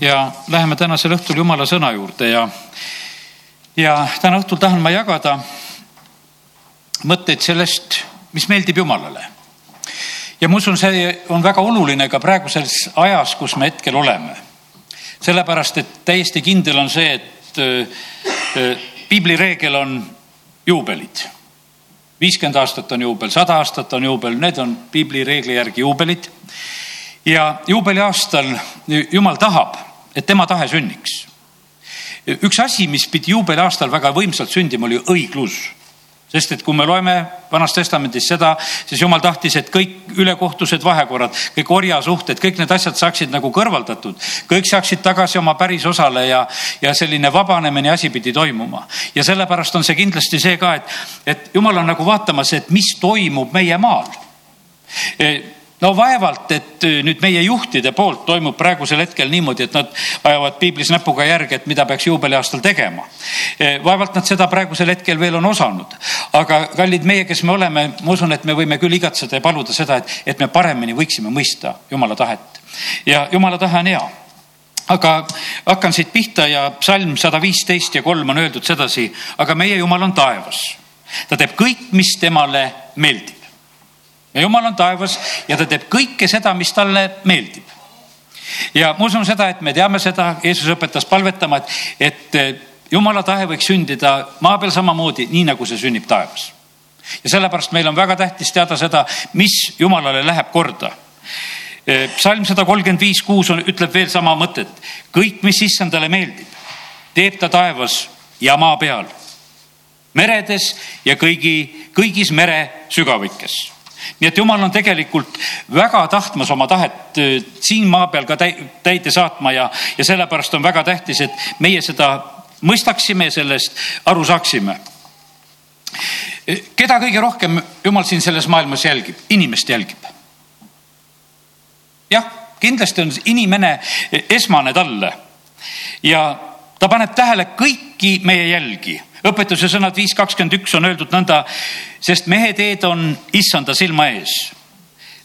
ja läheme tänasel õhtul Jumala sõna juurde ja, ja täna õhtul tahan ma jagada mõtteid sellest, mis meeldib Jumalale. ja ma usun, see on väga oluline ka praeguses ajas, kus me hetkel oleme. sellepärast, et täiesti kindel on see, et äh, piibli reegel on juubelid. viiskümmend aastat on juubel, sada aastat on juubel, need on piibli reegli järgi juubelid. ja juubeliaastal Jumal tahab, et tema tahe sünniks. üks asi, mis pidi juubeliaastal väga võimsalt sündima, oli õiglus sest et kui me loeme Vanas Testamendis seda, siis jumal tahtis, et kõik ülekohtused vahekorrad, kõik orjasuhted, kõik need asjad saaksid nagu kõrvaldatud. kõik saaksid tagasi oma pärisosale ja, ja selline vabanemine asi pidi toimuma. ja sellepärast on see kindlasti see ka, et, et jumal on nagu vaatamas, et mis toimub meie maal no vaevalt, et äh, nüüd meie juhtide poolt toimub praegusel hetkel niimoodi, et nad ajavad piiblis näpuga järge, et mida peaks juubeliaastal tegema. Äh, vaevalt nad seda praegusel hetkel veel on osanud, aga kallid meie, kes me oleme, ma usun, et me võime küll igatseda ja paluda seda, et, et me paremini võiksime mõista Jumala tahet ja Jumala tahe on hea aga hakkan siit pihta ja psalm sada viisteist ja kolm on öeldud sedasi, aga meie Jumal on taevas. ta teeb kõik, mis temale meeldib ja jumal on taevas ja ta teeb kõike seda, mis talle meeldib. ja ma usun seda, et me teame seda, Jeesus õpetas palvetama, et, et jumala tahe võiks sündida maa peal samamoodi, nii nagu see sünnib taevas. ja sellepärast meil on väga tähtis teada seda, mis jumalale läheb korda psalm sada kolmkümmend viis, kuus on, ütleb veel sama mõtet. kõik, mis issandale meeldib, teeb ta taevas ja maa peal, meredes ja kõigi, kõigis mere sügavikes nii et jumal on tegelikult väga tahtmas oma tahet äh, siin maa peal ka täide saatma ja, ja sellepärast on väga tähtis, et meie seda mõistaksime ja sellest aru saaksime. keda kõige rohkem jumal siin selles maailmas jälgib? inimest jälgib. jah, kindlasti on inimene esmane talle ja ta paneb tähele kõiki meie jälgi õpetuse sõnad viis kakskümmend üks on öeldud nõnda, sest mehe teed on issanda silma ees.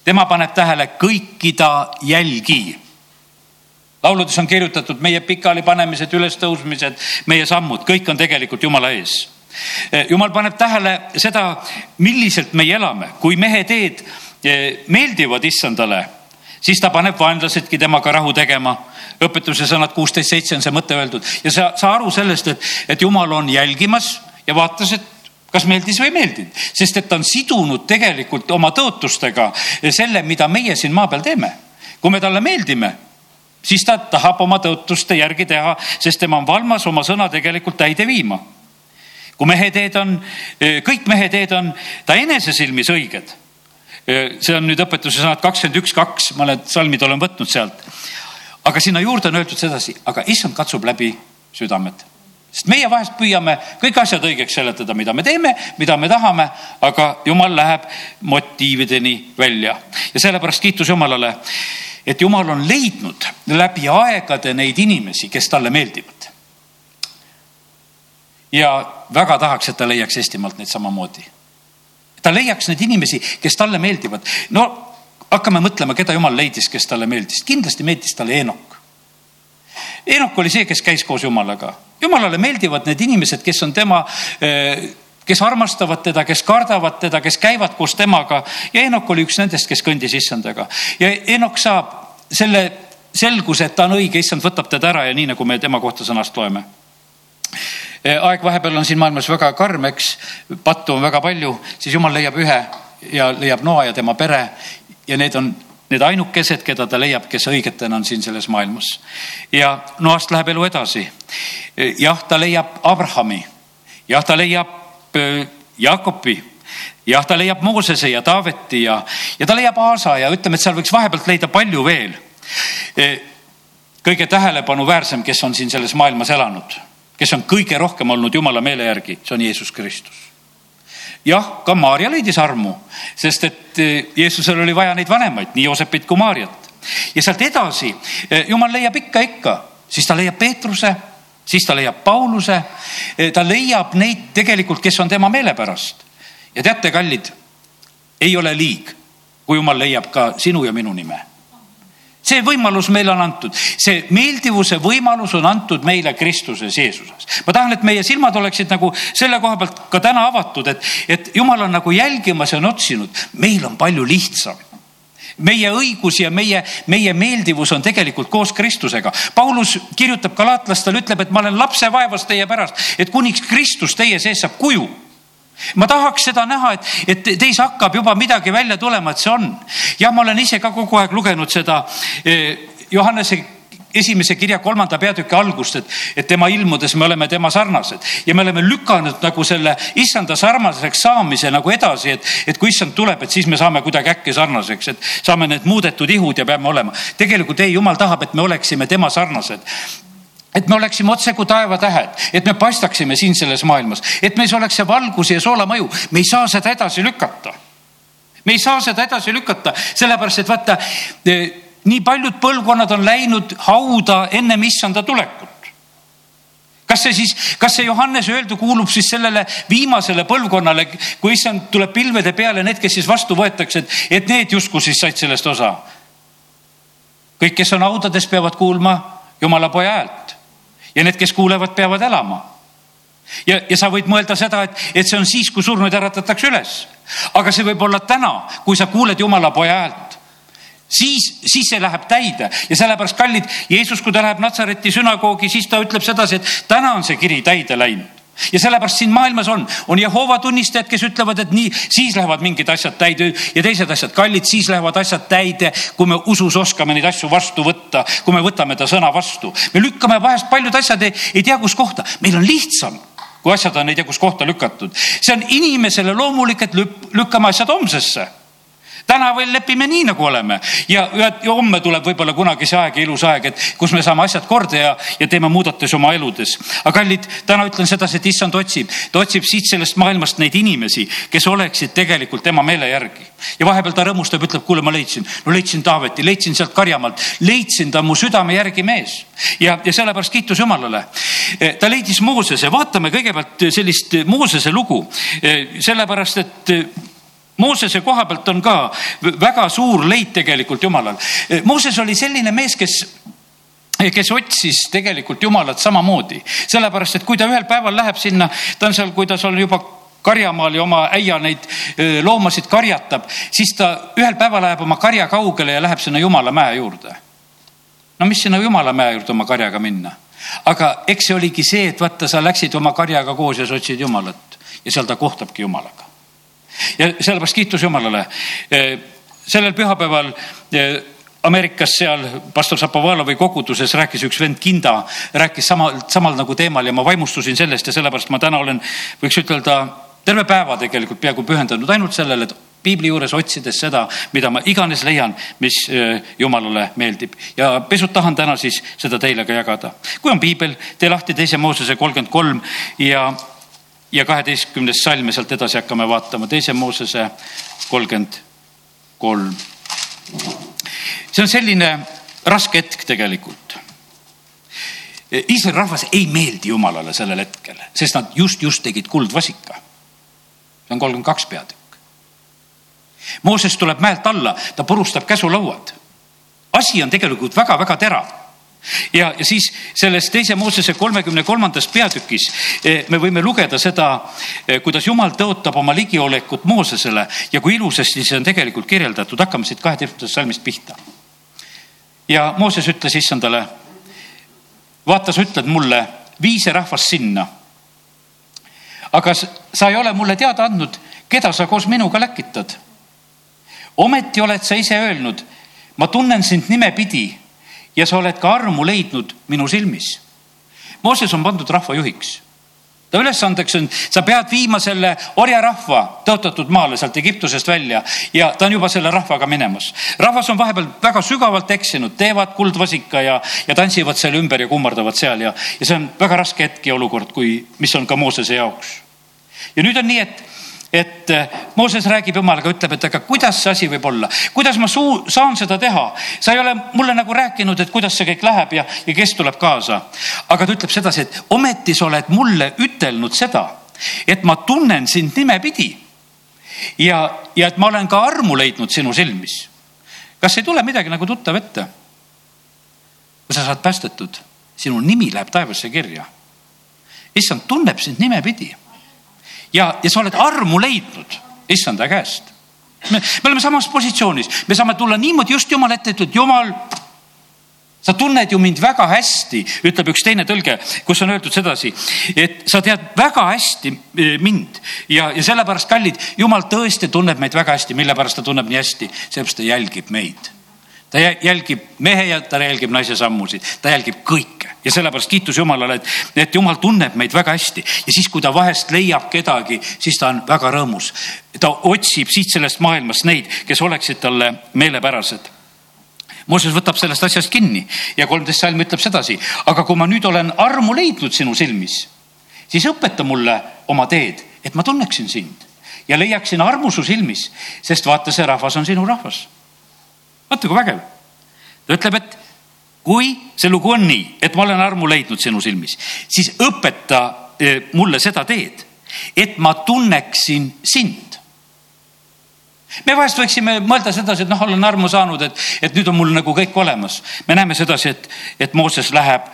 tema paneb tähele kõiki ta jälgi. lauludes on kirjutatud meie pikalipanemised, ülestõusmised, meie sammud, kõik on tegelikult jumala ees. jumal paneb tähele seda, milliselt meie elame, kui mehe teed eh, meeldivad issandale, siis ta paneb vaenlasedki temaga rahu tegema õpetuse sõnad kuusteist, seitse on see mõte öeldud ja sa, sa aru sellest, et, et jumal on jälgimas ja vaatas, et kas meeldis või ei meeldinud, sest et ta on sidunud tegelikult oma tõotustega selle, mida meie siin maa peal teeme. kui me talle meeldime, siis ta tahab oma tõotuste järgi teha, sest tema on valmas oma sõna tegelikult täide viima. kui mehe teed on, kõik mehe teed on ta enese silmis õiged. See on nüüd õpetuse sõnad kakskümmend üks, kaks, ma need salmid olen võtnud sealt aga sinna juurde on öeldud sedasi, aga issand katsub läbi südamed sest meie vahest püüame kõik asjad õigeks seletada, mida me teeme, mida me tahame, aga jumal läheb motiivideni välja ja sellepärast kiitus Jumalale, et Jumal on leidnud läbi aegade neid inimesi, kes talle meeldivad. ja väga tahaks, et ta leiaks Eestimaalt neid samamoodi. Ta leiaks neid inimesi, kes talle meeldivad. no hakkame mõtlema, keda jumal leidis, kes talle meeldis. kindlasti meeldis talle Eenok. Eenok oli see, kes käis koos jumalaga. jumalale meeldivad need inimesed, kes on tema, eh, kes armastavad teda, kes kardavad teda, kes käivad koos temaga ja Eenok oli üks nendest, kes kõndis issandaga ja Eenok saab selle selguse, et ta on õige, issand võtab teda ära ja nii nagu me tema kohta sõnast loeme aeg vahepeal on siin maailmas väga karm, eks, pattu on väga palju, siis jumal leiab ühe ja leiab Noa ja tema pere ja need on need ainukesed, keda ta leiab, kes õigetena on siin selles maailmas. ja Noast läheb elu edasi. jah, ta leiab Abrahami, jah, ta leiab äh, Jaakopi, jah, ta leiab Moosese ja Taaveti ja, ja ta leiab Aasa ja ütleme, et seal võiks vahepealt leida palju veel. Kõige tähelepanuväärsem, kes on siin selles maailmas elanud, kes on kõige rohkem olnud jumala meele järgi, see on Jeesus Kristus jah, ka Maarja leidis armu, sest et eh, Jeesusel oli vaja neid vanemaid, nii Joosepit kui Maarjat. ja sealt edasi eh, jumal leiab ikka, ikka, siis ta leiab Peetruse, siis ta leiab Pauluse. Eh, ta leiab neid tegelikult, kes on tema meele pärast. ja teate, kallid, ei ole liig, kui jumal leiab ka sinu ja minu nime. See võimalus meile on antud, see meeldivuse võimalus on antud meile Kristuses Jeesuses. ma tahan, et meie silmad oleksid nagu selle koha pealt ka täna avatud, et, et jumal on nagu jälgimas ja on otsinud, meil on palju lihtsam meie õigus ja meie, meie meeldivus on tegelikult koos Kristusega. Paulus kirjutab galaatlastele, ütleb, et ma olen lapsevaevas teie pärast, et kuniks Kristus teie sees saab kuju ma tahaks seda näha, et, et teis hakkab juba midagi välja tulema, et see on. jah, ma olen ise ka kogu aeg lugenud seda eh, Johannese esimese kirja kolmanda peatüki algust, et, et tema ilmudes me oleme tema sarnased ja me oleme lükanud nagu selle issanda sarnaseks saamise nagu edasi, et, et kui issand tuleb, et siis me saame kuidagi äkki sarnaseks, et saame need muudetud ihud ja peame olema. tegelikult ei, jumal tahab, et me oleksime tema sarnased et me oleksime otse kui taevatähed, et me paistaksime siin selles maailmas, et meis oleks see valguse ja soola mõju, me ei saa seda edasi lükata. me ei saa seda edasi lükata, sellepärast et vaata, eh, nii paljud põlvkonnad on läinud hauda ennem issanda tulekut kas see siis, kas see Johannese öeldu kuulub siis sellele viimasele põlvkonnale, kui issand tuleb pilvede peale, need, kes siis vastu võetakse, et, et need justkui siis said sellest osa. kõik, kes on haudades, peavad kuulma Jumala poja häält ja need, kes kuulevad, peavad elama. ja, ja sa võid mõelda seda, et, et see on siis, kui surnuid äratatakse üles. aga see võib olla täna, kui sa kuuled Jumala poja häält siis, siis see läheb täide ja sellepärast, kallid, Jeesus, kui ta läheb Natsareti sünagoogi, siis ta ütleb sedasi, et täna on see kiri täide läinud ja sellepärast siin maailmas on, on Jehova tunnistajad, kes ütlevad, et nii, siis lähevad mingid asjad täide ja teised asjad kallid, siis lähevad asjad täide, kui me usus oskame neid asju vastu võtta, kui me võtame ta sõna vastu. me lükkame vahest paljud asjad ei, ei tea, kus kohta, meil on lihtsam kui asjad on ei tea kus kohta lükatud. see on inimesele loomulik, et lükkame asjad homsesse täna veel lepime nii, nagu oleme. Ja, ja, ja homme tuleb võib-olla kunagi see aeg ja ilus aeg, et kus me saame asjad korda ja, ja teeme muudatusi oma eludes. aga kallid, täna ütlen sedasi, et issand otsib, ta otsib siit sellest maailmast neid inimesi, kes oleksid tegelikult tema meele järgi. ja vahepeal ta rõõmustab, ütleb, kuule, ma leidsin, no leidsin Taaveti, leidsin sealt Karjamaalt, leidsin ta mu südame järgi mees. Ja, ja sellepärast kiitus Jumalale. Eh, ta leidis Moosese, vaatame kõigepealt sellist Moosese lugu, eh, sellepärast et Moosese koha pealt on ka väga suur leid tegelikult Jumalal. Mooses oli selline mees, kes kes otsis tegelikult Jumalat samamoodi, sellepärast et kui ta ühel päeval läheb sinna, ta on seal, kui ta seal juba karjamaal ja oma äia neid loomasid karjatab, siis ta ühel päeval läheb oma karja kaugele ja läheb sinna Jumala mäe juurde. no mis sinna Jumala mäe juurde oma karjaga minna? aga eks see oligi see, et vaata, sa läksid oma karjaga koos ja sa otsid Jumalat ja seal ta kohtabki Jumalaga ja sellepärast kiitus Jumalale. E, sellel pühapäeval e, Ameerikas seal pastor Zapovalovi koguduses rääkis üks vend Kinda, rääkis samal, samal nagu teemal ja ma vaimustusin sellest ja sellepärast ma täna olen, võiks ütelda, terve päeva tegelikult peaaegu pühendanud ainult sellele, et piibli juures otsides seda, mida ma iganes leian, mis e, Jumalale meeldib ja pisut tahan täna siis seda teile ka jagada. kui on piibel, tee lahti teise Moosese kolmkümmend kolm ja ja kaheteistkümnes salm ja sealt edasi hakkame vaatama teise Moosese kolmkümmend kolm. see on selline raske hetk tegelikult. Iisraeli rahvas ei meeldi Jumalale sellel hetkel, sest nad just, just tegid kuldvasika. see on kolmkümmend kaks peatükk. Mooses tuleb mäelt alla, ta purustab käsulauad. asi on tegelikult väga-väga terav ja, ja siis selles teise Moosese kolmekümne kolmandas peatükis eh, me võime lugeda seda, eh, kuidas Jumal tõotab oma ligiolekut Moosesele ja kui ilusasti see on tegelikult kirjeldatud, hakkame siit kaheteistkümnendast salmist pihta. ja Mooses ütles issandale, vaata, sa ütled mulle, vii see rahvas sinna. aga sa ei ole mulle teada andnud, keda sa koos minuga läkitad. ometi oled sa ise öelnud, ma tunnen sind nimepidi ja sa oled ka armu leidnud minu silmis. Mooses on pandud rahvajuhiks. ta ülesandeks on, sa pead viima selle orjarahva tõotatud maale sealt Egiptusest välja ja ta on juba selle rahvaga minemas. rahvas on vahepeal väga sügavalt eksinud, teevad kuldvasika ja, ja tantsivad selle ümber ja kummardavad seal ja, ja see on väga raske hetk ja olukord, kui, mis on ka Moosese jaoks. ja nüüd on nii, et et eh, Mooses räägib jumalaga, ütleb, et aga kuidas see asi võib olla, kuidas ma suu, saan seda teha. sa ei ole mulle nagu rääkinud, et kuidas see kõik läheb ja, ja kes tuleb kaasa. aga ta ütleb sedasi, et ometi sa oled mulle ütelnud seda, et ma tunnen sind nimepidi. ja, ja et ma olen ka armu leidnud sinu silmis. kas ei tule midagi nagu tuttav ette? sa saad päästetud, sinu nimi läheb taevasse kirja. issand tunneb sind nimepidi. Ja, ja sa oled armu leidnud issanda käest. me, me oleme samas positsioonis, me saame tulla niimoodi just Jumala ette, et Jumal sa tunned ju mind väga hästi, ütleb üks teine tõlge, kus on öeldud sedasi, et sa tead väga hästi eh, mind. Ja, ja sellepärast, kallid, jumal tõesti tunneb meid väga hästi, mille pärast ta tunneb nii hästi, sellepärast ta jälgib meid. Ta jälgib mehe ja ta jälgib naise sammusid, ta jälgib kõike ja sellepärast kiitus Jumalale, et, et Jumal tunneb meid väga hästi ja siis, kui ta vahest leiab kedagi, siis ta on väga rõõmus. ta otsib siit sellest maailmast neid, kes oleksid talle meelepärased Mooses võtab sellest asjast kinni ja kolmteist salm ütleb sedasi, aga kui ma nüüd olen armu leidnud sinu silmis, siis õpeta mulle oma teed, et ma tunneksin sind ja leiaksin armu su silmis, sest vaata, see rahvas on sinu rahvas. vaata, kui vägev. ta ütleb, et kui see lugu on nii, et ma olen armu leidnud sinu silmis, siis õpeta eh, mulle seda teed, et ma tunneksin sind me vahest võiksime mõelda sedasi, et noh, olen armu saanud, et, et nüüd on mul nagu kõik olemas. me näeme sedasi, et, et Mooses läheb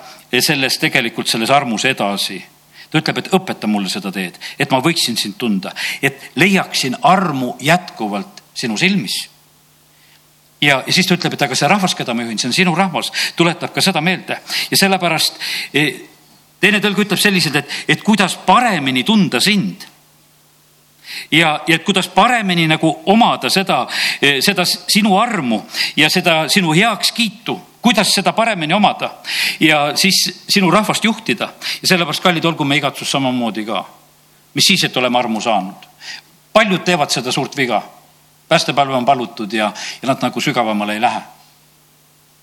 selles tegelikult selles armus edasi. ta ütleb, et õpeta mulle seda teed, et ma võiksin sind tunda, et leiaksin armu jätkuvalt sinu silmis. Ja, ja siis ta ütleb, et aga see rahvas, keda ma juhin, see on sinu rahvas, tuletab ka seda meelde ja sellepärast eh, teine tõlg ütleb selliselt, et, et kuidas paremini tunda sind ja, ja kuidas paremini nagu omada seda, eh, seda sinu armu ja seda sinu heakskiitu, kuidas seda paremini omada ja siis sinu rahvast juhtida. ja sellepärast, kallid, olgu me igatsus samamoodi ka. mis siis, et oleme armu saanud. paljud teevad seda suurt viga. Päästepalve on palutud ja, ja nad nagu sügavamale ei lähe.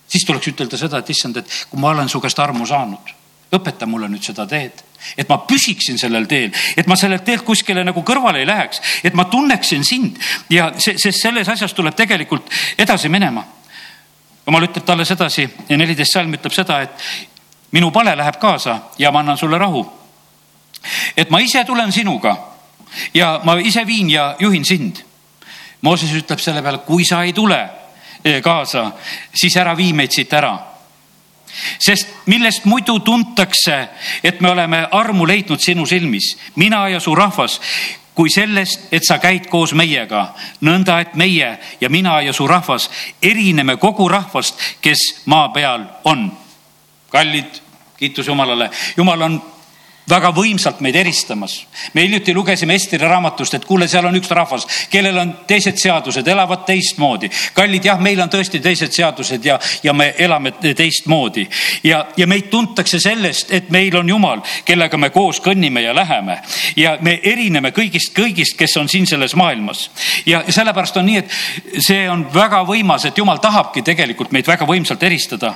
siis tuleks ütelda seda, et issand, et kui ma olen su käest armu saanud, õpeta mulle nüüd seda teed et ma püsiksin sellel teel, et ma sellelt teelt kuskile nagu kõrvale ei läheks, et ma tunneksin sind ja see, sest selles asjas tuleb tegelikult edasi minema. jumal ütleb talle sedasi ja neliteist salm ütleb seda, et minu pale läheb kaasa ja ma annan sulle rahu. et ma ise tulen sinuga ja ma ise viin ja juhin sind. Mooses ütleb selle peale, kui sa ei tule eh, kaasa, siis ära vii meid siit ära sest millest muidu tuntakse, et me oleme armu leidnud sinu silmis, mina ja su rahvas, kui sellest, et sa käid koos meiega, nõnda et meie ja mina ja su rahvas erineme kogu rahvast, kes maa peal on. kallid, kiitus Jumalale, Jumal on väga võimsalt meid eristamas. me hiljuti lugesime Esteri raamatust, et kuule, seal on üks rahvas, kellel on teised seadused, elavad teistmoodi. kallid, jah, meil on tõesti teised seadused ja, ja me elame teistmoodi ja, ja meid tuntakse sellest, et meil on Jumal, kellega me koos kõnnime ja läheme ja me erineme kõigist, kõigist, kes on siin selles maailmas. ja sellepärast on nii, et see on väga võimas, et Jumal tahabki tegelikult meid väga võimsalt eristada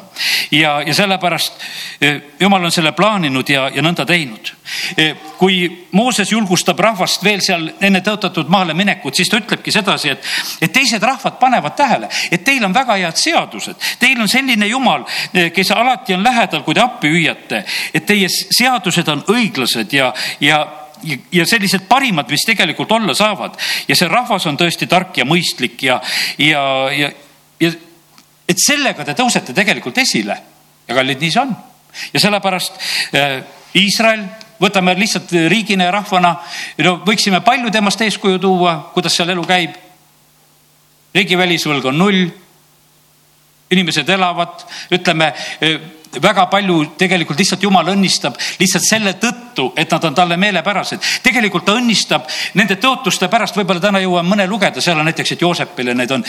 ja, ja sellepärast eh, Jumal on selle plaaninud ja, ja nõnda teinud teinud. Kui Mooses julgustab rahvast veel seal enne tõotatud maale minekut, siis ta ütlebki sedasi, et, et teised rahvad panevad tähele, et teil on väga head seadused, teil on selline jumal, e, kes alati on lähedal, kui te appi hüüate, et teie seadused on õiglased ja, ja ja, ja sellised parimad, mis tegelikult olla saavad. Ja see rahvas on tõesti tark ja mõistlik ja, ja, ja, ja et sellega te tõusete tegelikult esile. Ja kallid, nii see on. Ja sellepärast äh, Iisrael, võtame lihtsalt riigina ja rahvana, no võiksime palju temast eeskuju tuua, kuidas seal elu käib. riigi välisvõlg on null. inimesed elavad, ütleme väga palju tegelikult lihtsalt jumal õnnistab lihtsalt selle tõttu, et nad on talle meelepärased. tegelikult ta õnnistab nende tõotuste pärast, võib-olla täna jõuan mõne lugeda, seal on näiteks, et Joosepile need on,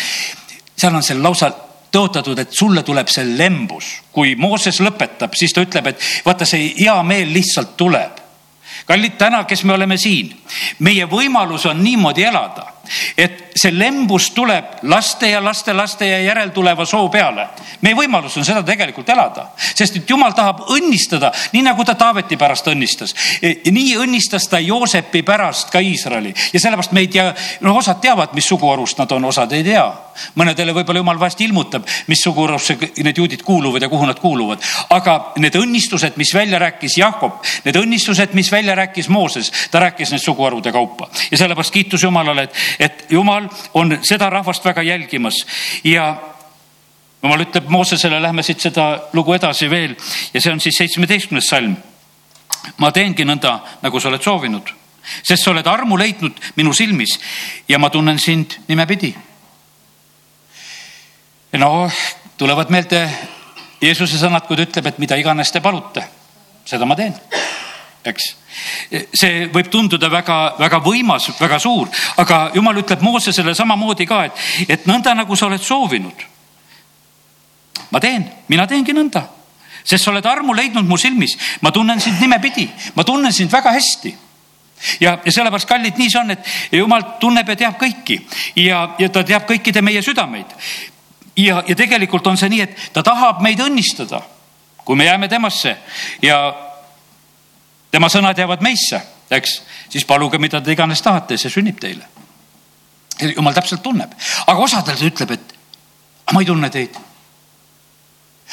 seal on seal lausa tõotatud, et sulle tuleb see lembus. kui Mooses lõpetab, siis ta ütleb, et vaata, see hea meel lihtsalt tuleb. kallid, täna, kes me oleme siin, meie võimalus on niimoodi elada et see lembus tuleb laste ja lastelaste ja järeltuleva soo peale. meie võimalus on seda tegelikult elada, sest et jumal tahab õnnistada, nii nagu ta Taaveti pärast õnnistas. E, nii õnnistas ta Joosepi pärast ka Iisraeli ja sellepärast me ei tea, no osad teavad, mis suguharust nad on, osad ei tea. mõnedele võib-olla jumal vahest ilmutab, mis suguharusse need juudid kuuluvad ja kuhu nad kuuluvad. aga need õnnistused, mis välja rääkis Jakob, need õnnistused, mis välja rääkis Mooses, ta rääkis need suguharude kaupa ja sellepärast kiitus Jumalale, et et jumal on seda rahvast väga jälgimas ja jumal ütleb Moosesele, lähme siit seda lugu edasi veel ja see on siis seitsmeteistkümnes salm. ma teengi nõnda, nagu sa oled soovinud, sest sa oled armu leidnud minu silmis ja ma tunnen sind nimepidi. no tulevad meelde Jeesuse sõnad, kui ta ütleb, et mida iganes te palute, seda ma teen, eks. See võib tunduda väga-väga võimas, väga suur, aga jumal ütleb Moosesele samamoodi ka, et, et nõnda nagu sa oled soovinud. ma teen, mina teengi nõnda, sest sa oled armu leidnud mu silmis, ma tunnen sind nimepidi, ma tunnen sind väga hästi. Ja, ja sellepärast, kallid, nii see on, et jumal tunneb ja teab kõiki. Ja, ja ta teab kõikide meie südameid. ja, ja tegelikult on see nii, et ta tahab meid õnnistada, kui me jääme temasse. Ja tema sõnad jäävad meisse, eks, siis paluge, mida te iganes tahate, see sünnib teile. jumal täpselt tunneb, aga osadel ta ütleb, et ma ei tunne teid.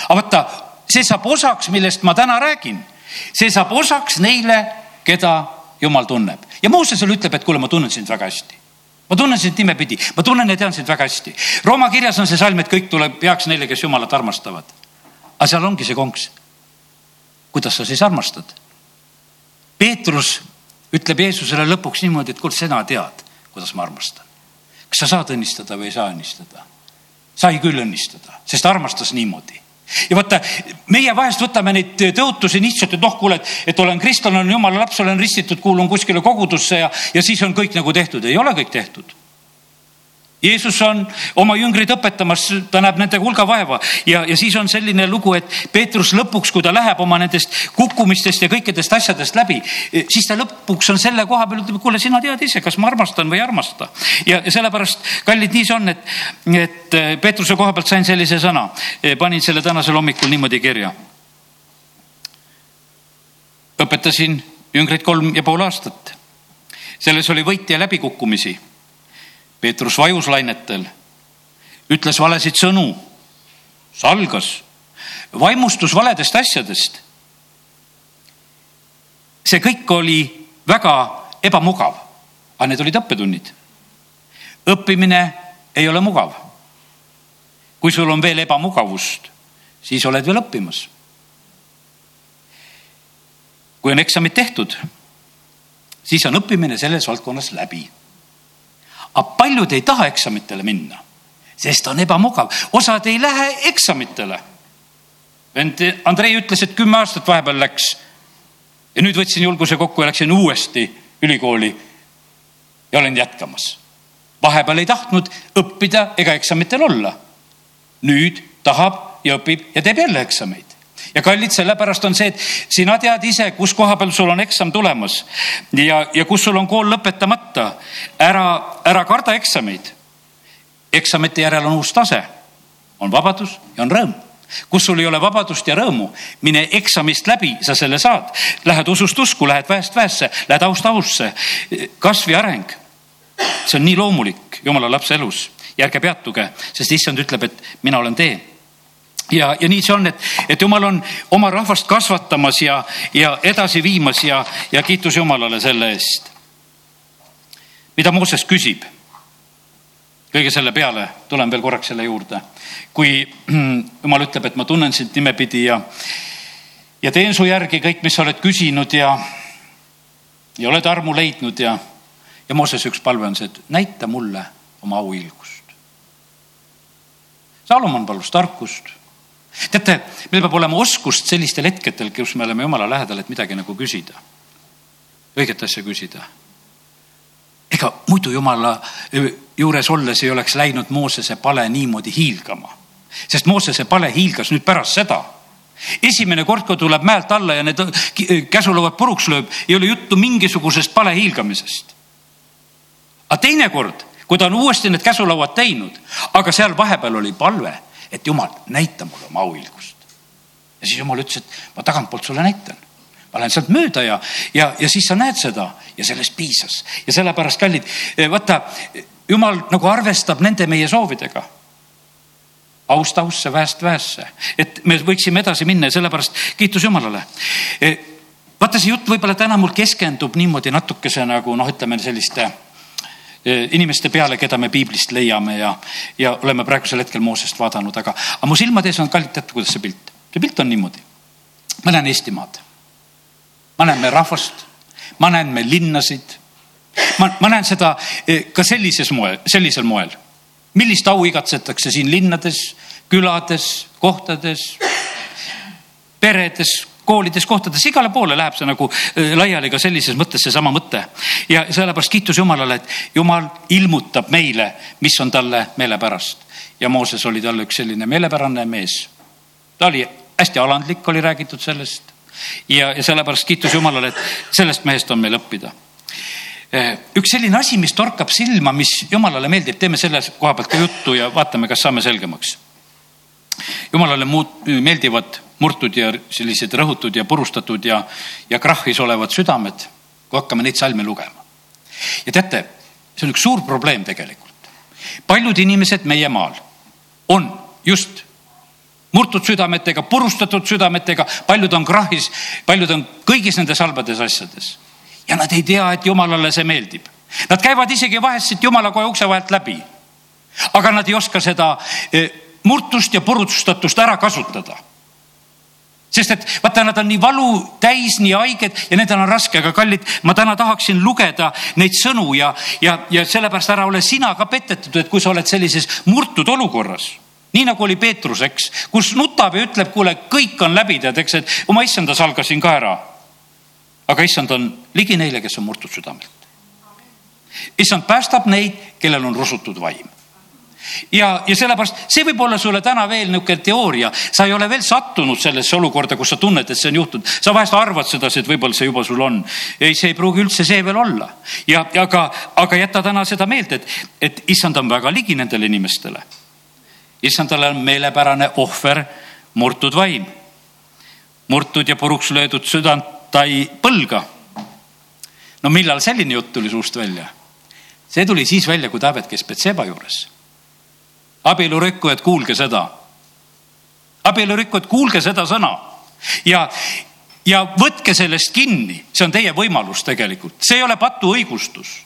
aga vaata, see saab osaks, millest ma täna räägin, see saab osaks neile, keda jumal tunneb ja Moosesele ütleb, et kuule, ma tunnen sind väga hästi ma tunnen sind nimepidi, ma tunnen ja tean sind väga hästi. Rooma kirjas on see salm, et kõik tuleb heaks neile, kes Jumalat armastavad. aga seal ongi see konks. kuidas sa siis armastad? Peetrus ütleb Jeesusele lõpuks niimoodi, et kuule, sina tead, kuidas ma armastan. kas sa saad õnnistada või ei saa õnnistada? sai küll õnnistada, sest armastas niimoodi ja vaata, meie vahest võtame neid tõotusi lihtsalt, et noh, kuule, et, et olen kristlane, olen jumala laps, olen ristitud, kuulun kuskile kogudusse ja, ja siis on kõik nagu tehtud. ei ole kõik tehtud Jeesus on oma jüngrid õpetamas, ta näeb nende hulga vaeva ja, ja siis on selline lugu, et Peetrus lõpuks, kui ta läheb oma nendest kukkumistest ja kõikidest asjadest läbi, siis ta lõpuks on selle koha peal, ütleb, kuule, sina tead ise, kas ma armastan või ei armasta. ja, ja sellepärast, kallid, nii see on, et, et äh, Peetruse koha pealt sain sellise sõna, panin selle tänasel hommikul niimoodi kirja. õpetasin jüngreid kolm ja pool aastat. selles oli võite ja läbikukkumisi Peetrus vajus lainetel, ütles valesid sõnu, salgas, vaimustus valedest asjadest. see kõik oli väga ebamugav, aga need olid õppetunnid. õppimine ei ole mugav. kui sul on veel ebamugavust, siis oled veel õppimas. kui on eksamid tehtud, siis on õppimine selles valdkonnas läbi aga paljud ei taha eksamitele minna, sest on ebamugav, osad ei lähe eksamitele. vend Andrei ütles, et kümme aastat vahepeal läks. ja nüüd võtsin julguse kokku ja läksin uuesti ülikooli ja olen jätkamas. vahepeal ei tahtnud õppida ega eksamitel olla. nüüd tahab ja õpib ja teeb jälle eksameid ja kallid, sellepärast on see, et sina tead ise, kus koha peal sul on eksam tulemas ja, ja kus sul on kool lõpetamata. ära, ära karda eksameid. eksamite järel on uus tase, on vabadus ja on rõõm kus sul ei ole vabadust ja rõõmu, mine eksamist läbi, sa selle saad. Lähed usust usku, lähed väest väesse, lähed aust ausse. kasv ja areng. see on nii loomulik jumala lapse elus ja ärge peatuge, sest issand ütleb, et mina olen tee ja, ja nii see on, et, et jumal on oma rahvast kasvatamas ja, ja edasi viimas ja, ja kiitus Jumalale selle eest. mida Mooses küsib? kõige selle peale, tulen veel korraks selle juurde. kui Jumal ütleb, et ma tunnen sind nimepidi ja, ja teen su järgi kõik, mis sa oled küsinud ja, ja oled armu leidnud ja, ja Mooses üks palve on see, et näita mulle oma auilgust. Salomon palus tarkust teate, meil peab olema oskust sellistel hetkedel, kus me oleme jumala lähedal, et midagi nagu küsida. õiget asja küsida. ega muidu jumala juures olles ei oleks läinud Moosese pale niimoodi hiilgama, sest Moosese pale hiilgas nüüd pärast seda esimene kord, kui tuleb mäelt alla ja need käsulauad puruks lööb, ei ole juttu mingisugusest palehiilgamisest. aga teinekord, kui ta on uuesti need käsulauad teinud, aga seal vahepeal oli palve et jumal, näita mulle oma auilgust. ja siis jumal ütles, et ma tagantpoolt sulle näitan. ma lähen sealt mööda ja, ja, ja siis sa näed seda ja sellest piisas ja sellepärast, kallid, eh, vaata, jumal nagu arvestab nende meie soovidega aust ausse, väest väesse, et me võiksime edasi minna ja sellepärast kiitus Jumalale. Eh, vaata, see jutt võib-olla täna mul keskendub niimoodi natukese nagu noh, ütleme selliste inimeste peale, keda me piiblist leiame ja, ja oleme praegusel hetkel Moosest vaadanud, aga, aga mu silmade ees on kallid, teate, kuidas see pilt, see pilt on niimoodi. ma näen Eestimaad, ma näen meie rahvast, ma näen meie linnasid. ma, ma näen seda ka sellises moel, sellisel moel, millist au igatsetakse siin linnades, külades, kohtades, peredes koolides, kohtades, igale poole läheb see nagu äh, laiali ka sellises mõttes seesama mõte. ja sellepärast kiitus Jumalale, et Jumal ilmutab meile, mis on talle meelepärast. ja Mooses oli talle üks selline meelepärane mees. ta oli hästi alandlik, oli räägitud sellest. ja, ja sellepärast kiitus Jumalale, et sellest mehest on meil õppida äh, üks selline asi, mis torkab silma, mis jumalale meeldib, teeme selle koha pealt ka juttu ja vaatame, kas saame selgemaks. jumalale muud meeldivad murtud ja sellised rõhutud ja purustatud ja, ja krahhis olevad südamed, kui hakkame neid salme lugema. ja teate, see on üks suur probleem tegelikult. paljud inimesed meie maal on just murtud südametega, purustatud südametega, paljud on krahhis, paljud on kõigis nendes halbades asjades. ja nad ei tea, et jumalale see meeldib. Nad käivad isegi vahest siit jumala koja ukse vahelt läbi. aga nad ei oska seda eh, murtust ja purustatust ära kasutada sest et vaata, nad on nii valu täis, nii haiged ja nendel on raske, aga kallid, ma täna tahaksin lugeda neid sõnu ja, ja, ja sellepärast ära ole sina ka petetud, et kui sa oled sellises murtud olukorras nii nagu oli Peetrus, eks, kus nutab ja ütleb, kuule, kõik on läbi, tead, eks, et oma issanda salgasin ka ära. aga issand on ligi neile, kes on murtud südamelt. issand päästab neid, kellel on rusutud vaim ja, ja sellepärast see võib olla sulle täna veel niisugune teooria, sa ei ole veel sattunud sellesse olukorda, kus sa tunned, et see on juhtunud, sa vahest arvad sedasi, et võib-olla see juba sul on. ei, see ei pruugi üldse see veel olla ja, ja aga, aga jäta täna seda meelde, et, et issand on väga ligi nendele inimestele. issandale on meelepärane ohver, murtud vaim, murtud ja puruks löödud südant ta ei põlga. no millal selline jutt tuli suust välja? see tuli siis välja, kui Taavet käis Betseba juures abielurikkujad, kuulge seda. abielurikkujad, kuulge seda sõna. Ja, ja võtke sellest kinni, see on teie võimalus tegelikult, see ei ole patu õigustus.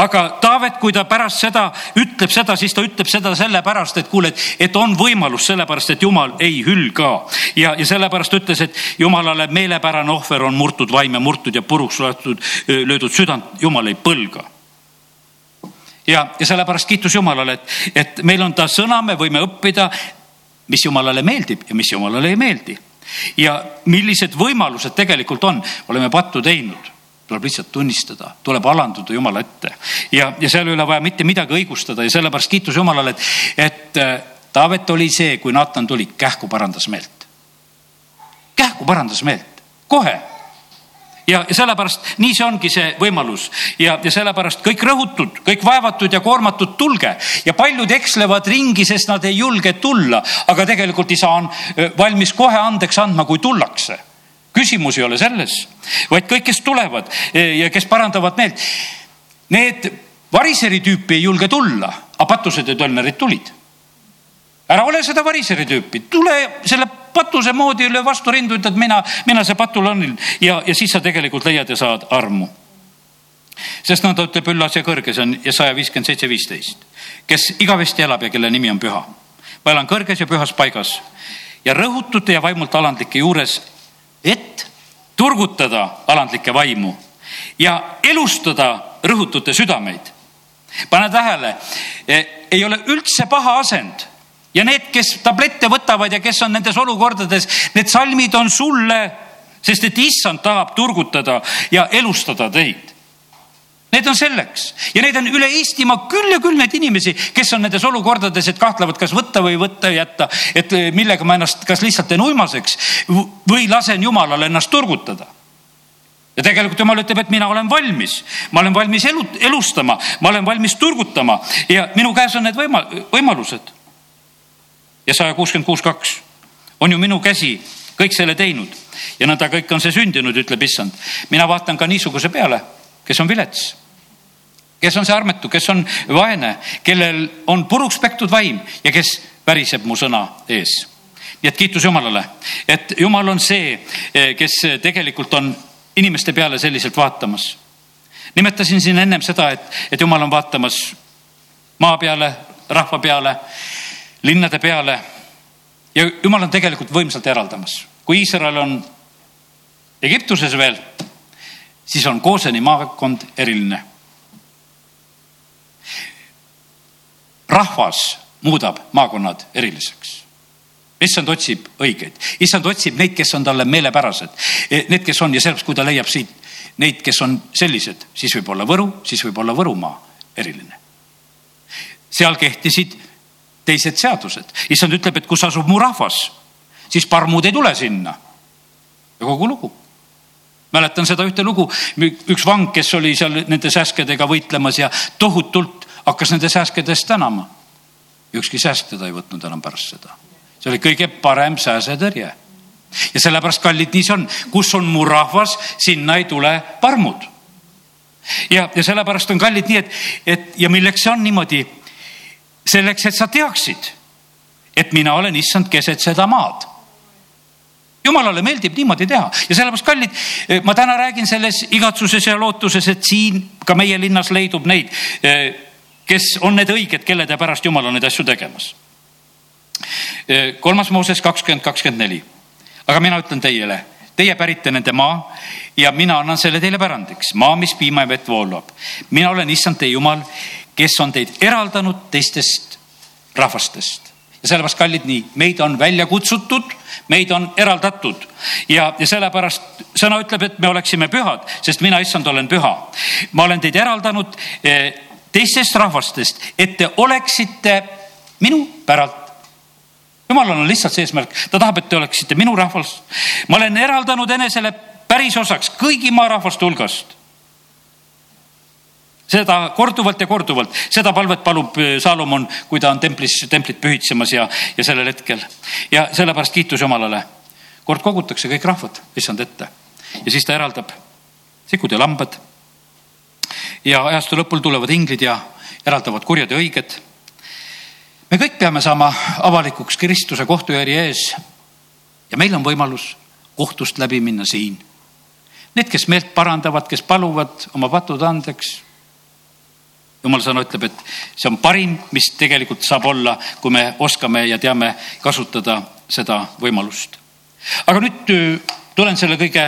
Aga Taavet, kui ta pärast seda ütleb seda, siis ta ütleb seda sellepärast, et kuule, et, et on võimalus, sellepärast et jumal ei hülga. ja, ja sellepärast ütles, et jumalale meelepärane ohver on murtud vaim ja murtud ja puruks löödud, löödud südant, jumal ei põlga ja, ja sellepärast kiitus Jumalale, et, et meil on ta sõna, me võime õppida, mis Jumalale meeldib ja mis Jumalale ei meeldi. ja millised võimalused tegelikult on, oleme pattu teinud tuleb lihtsalt tunnistada, tuleb alanduda Jumala ette ja, ja seal ei ole vaja mitte midagi õigustada ja sellepärast kiitus Jumalale, et, et äh, Taavet oli see, kui Naatan tuli, kähku parandas meelt. kähku parandas meelt, kohe ja, sellepärast nii see ongi see võimalus ja, ja sellepärast kõik rõhutud, kõik vaevatud ja koormatud, tulge ja paljud ekslevad ringi, sest nad ei julge tulla, aga tegelikult isa on valmis kohe andeks andma, kui tullakse. küsimus ei ole selles, vaid kõik, kes tulevad ja kes parandavad meelt. Need variseri tüüpi ei julge tulla, aga patused ja tölnerid tulid ära ole seda variseri tüüpi, tule selle patuse moodi üle vastu rindu, ütled mina, mina see patulõnn ja, ja siis sa tegelikult leiad ja saad armu. sest no, ütleb üllas ja kõrge, see on saja viiskümmend seitse, viisteist, kes igavesti elab ja kelle nimi on püha. ma elan kõrges ja pühas paigas ja rõhutute ja vaimult alandlike juures, et turgutada alandlikke vaimu ja elustada rõhutute südameid. pane tähele, e, ei ole üldse paha asend ja need, kes tablette võtavad ja kes on nendes olukordades, need salmid on sulle, sest et issand tahab turgutada ja elustada teid. Need on selleks. Ja neid on üle Eestimaa küll ja küll neid inimesi, kes on nendes olukordades, et kahtlevad, kas võtta või võtta jätta, et millega ma ennast, kas lihtsalt teen uimaseks või lasen Jumalal ennast turgutada. Ja tegelikult jumal ütleb, et mina olen valmis, ma olen valmis elu, elustama, ma olen valmis turgutama. Ja minu käes on need võima-, võimalused ja saja kuuskümmend kuus, kaks on ju minu käsi kõik selle teinud ja nõnda kõik on see sündinud, ütleb issand. mina vaatan ka niisuguse peale, kes on vilets, kes on see armetu, kes on vaene, kellel on puruks pektud vaim ja kes väriseb mu sõna ees. nii et kiitus Jumalale, et Jumal on see, kes tegelikult on inimeste peale selliselt vaatamas nimetasin siin ennem seda, et, et jumal on vaatamas maa peale, rahva peale, linnade peale ja jumal on tegelikult võimsalt eraldamas. kui Iisrael on Egiptuses veel, siis on Kooseni maakond eriline. rahvas muudab maakonnad eriliseks issand otsib õigeid, issand otsib neid, kes on talle meelepärased, need, kes on ja sellepärast, kui ta leiab siit neid, kes on sellised, siis võib olla Võru, siis võib olla Võrumaa eriline. seal kehtisid teised seadused, issand ütleb, et kus asub mu rahvas, siis parmud ei tule sinna. ja kogu lugu mäletan seda ühte lugu, üks vang, kes oli seal nende sääskedega võitlemas ja tohutult hakkas nende sääskedest tänama. ükski sääsk teda ei võtnud enam pärast seda. see oli kõige parem sääsetõrje. ja sellepärast, kallid, nii see on, kus on mu rahvas, sinna ei tule parmud. ja, ja sellepärast on kallid nii, et, et ja milleks see on niimoodi? Selleks, et sa teaksid, et mina olen issand keset seda maad jumalale meeldib niimoodi teha ja sellepärast, kallid, ma täna räägin selles igatsuses ja lootuses, et siin ka meie linnas leidub neid, kes on need õiged, kellede pärast Jumal on neid asju tegemas. kolmas Mooses kakskümmend, kakskümmend neli. aga mina ütlen teile, teie pärite nende maa ja mina annan selle teile pärandiks, maa, mis piima ja vett voolab. mina olen issand teie Jumal, kes on teid eraldanud teistest rahvastest. Ja sellepärast, kallid, nii, meid on välja kutsutud, meid on eraldatud. Ja, ja sellepärast sõna ütleb, et me oleksime pühad, sest mina, issand, olen püha. ma olen teid eraldanud eh, teistest rahvastest, et te oleksite minu päralt. Jumalal on lihtsalt see eesmärk, ta tahab, et te oleksite minu rahvas. ma olen eraldanud enesele päris osaks kõigi maarahvaste hulgast seda korduvalt ja korduvalt, seda palvet palub äh, Saalomon, kui ta on templis, templit pühitsemas ja, ja sellel hetkel. ja sellepärast kiitus Jumalale. kord kogutakse kõik rahvad issand ette ja siis ta eraldab sikud ja lambad. ja ajastu lõpul tulevad inglid ja eraldavad kurjad ja õiged. me kõik peame saama avalikuks Kristuse kohtujärje ees. ja meil on võimalus kohtust läbi minna siin. Need, kes meelt parandavad, kes paluvad oma patud andeks jumala sõna ütleb, et see on parim, mis tegelikult saab olla, kui me oskame ja teame kasutada seda võimalust. aga nüüd äh, tulen selle kõige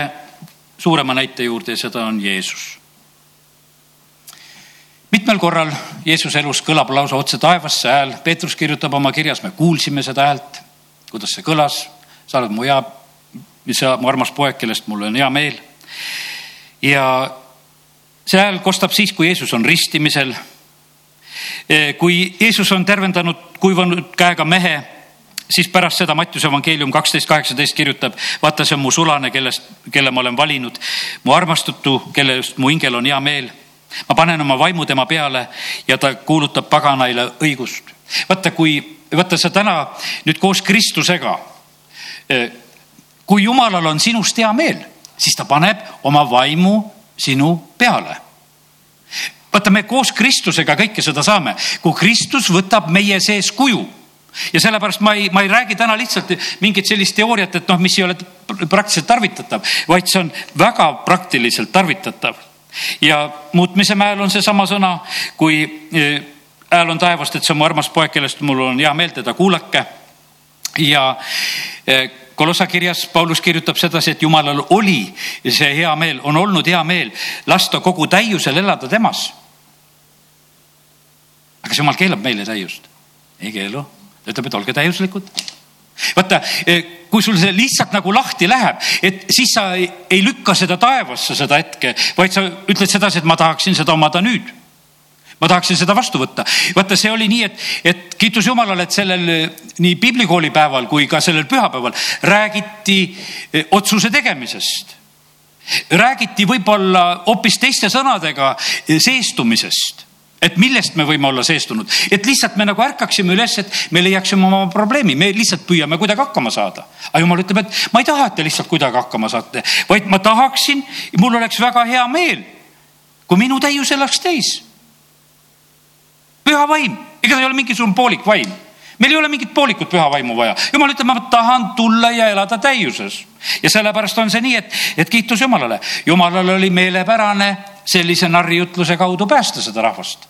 suurema näite juurde ja seda on Jeesus. mitmel korral Jeesuse elus kõlab lausa otse taevasse hääl, Peetrus kirjutab oma kirjas, me kuulsime seda häält, kuidas see kõlas, sa oled mu hea, sa, mu armas poeg, kellest mul on hea meel. ja see hääl kostab siis, kui Jeesus on ristimisel. E, kui Jeesus on tervendanud kuivanud käega mehe, siis pärast seda Mattiuse evangeelium kaksteist, kaheksateist kirjutab, vaata, see on mu sulane, kellest, kelle ma olen valinud, mu armastutu, kelle just mu hingel on hea meel. ma panen oma vaimu tema peale ja ta kuulutab paganaile õigust. vaata, kui, vaata sa täna nüüd koos Kristusega, e, kui jumalal on sinust hea meel, siis ta paneb oma vaimu sinu peale vaata, me koos Kristusega kõike seda saame, kui Kristus võtab meie sees kuju ja sellepärast ma ei, ma ei räägi täna lihtsalt mingit sellist teooriat, et noh, mis ei ole praktiliselt tarvitatav, vaid see on väga praktiliselt tarvitatav. ja muutmise mäel on seesama sõna, kui eh, hääl on taevast, et see on mu armas poeg, kellest mul on hea meel, teda kuulake. ja eh, Kolossa kirjas Paulus kirjutab sedasi, et jumalal oli see hea meel, on olnud hea meel lasta kogu täiusel elada temas. aga kas jumal keelab meile täiust? ei keelu, ta ütleb, et olge täiuslikud. vaata, eh, kui sul see lihtsalt nagu lahti läheb, et siis sa ei, ei lükka seda taevasse, seda hetke, vaid sa ütled sedasi, et ma tahaksin seda omada nüüd ma tahaksin seda vastu võtta. vaata, see oli nii, et, et kiitus Jumalale, et sellel nii piiblikooli päeval kui ka sellel pühapäeval räägiti eh, otsuse tegemisest. räägiti võib-olla hoopis teiste sõnadega eh, seestumisest et millest me võime olla seestunud, et lihtsalt me nagu ärkaksime üles, et me leiaksime oma probleemi, me lihtsalt püüame kuidagi hakkama saada. aga jumal ütleb, et ma ei taha, et te lihtsalt kuidagi hakkama saate, vaid ma tahaksin, mul oleks väga hea meel, kui minu täius elaks teis püha vaim, ega ta ei ole mingisugune poolik vaim meil ei ole mingit poolikut püha vaimu vaja. jumal ütleb, ma tahan tulla ja elada täiuses. ja sellepärast on see nii, et, et kiitus Jumalale. Jumalal oli meelepärane sellise narrijutluse kaudu päästa seda rahvast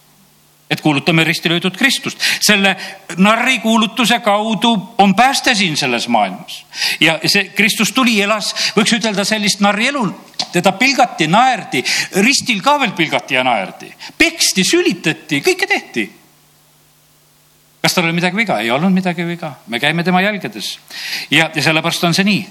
et kuulutame ristilöödud Kristust. selle narri kuulutuse kaudu on pääste siin selles maailmas. ja see Kristus tuli, elas, võiks ütelda sellist narri elu, teda pilgati, naerdi, ristil ka veel pilgati ja naerdi, peksti, sülitati, kõike tehti. kas tal oli midagi viga? ei olnud midagi viga, me käime tema jälgedes ja, ja sellepärast on see nii.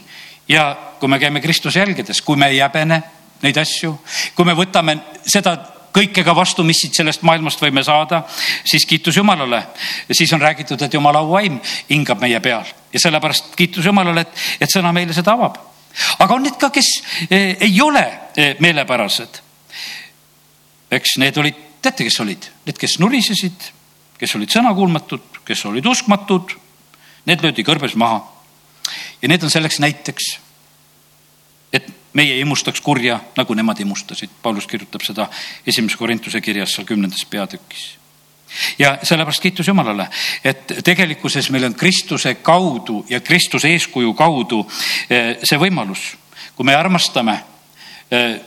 ja kui me käime Kristuse jälgedes, kui me ei häbene neid asju, kui me võtame seda kõike ka vastu, mis siit sellest maailmast võime saada, siis kiitus Jumalale. siis on räägitud, et Jumala auvaim hingab meie peal ja sellepärast kiitus Jumalale, et, et sõna meile seda avab. aga on need ka, kes eh, ei ole eh, meelepärased. eks need olid, teate, kes olid, need, kes nurisesid, kes olid sõnakuulmatud, kes olid uskmatud, need löödi kõrbes maha. ja need on selleks näiteks, meie ei imustaks kurja, nagu nemad imustasid. Paulus kirjutab seda esimese Korintuse kirjas seal kümnendas peatükis. ja sellepärast kiitus Jumalale, et tegelikkuses meil on Kristuse kaudu ja Kristuse eeskuju kaudu eh, see võimalus, kui me armastame eh,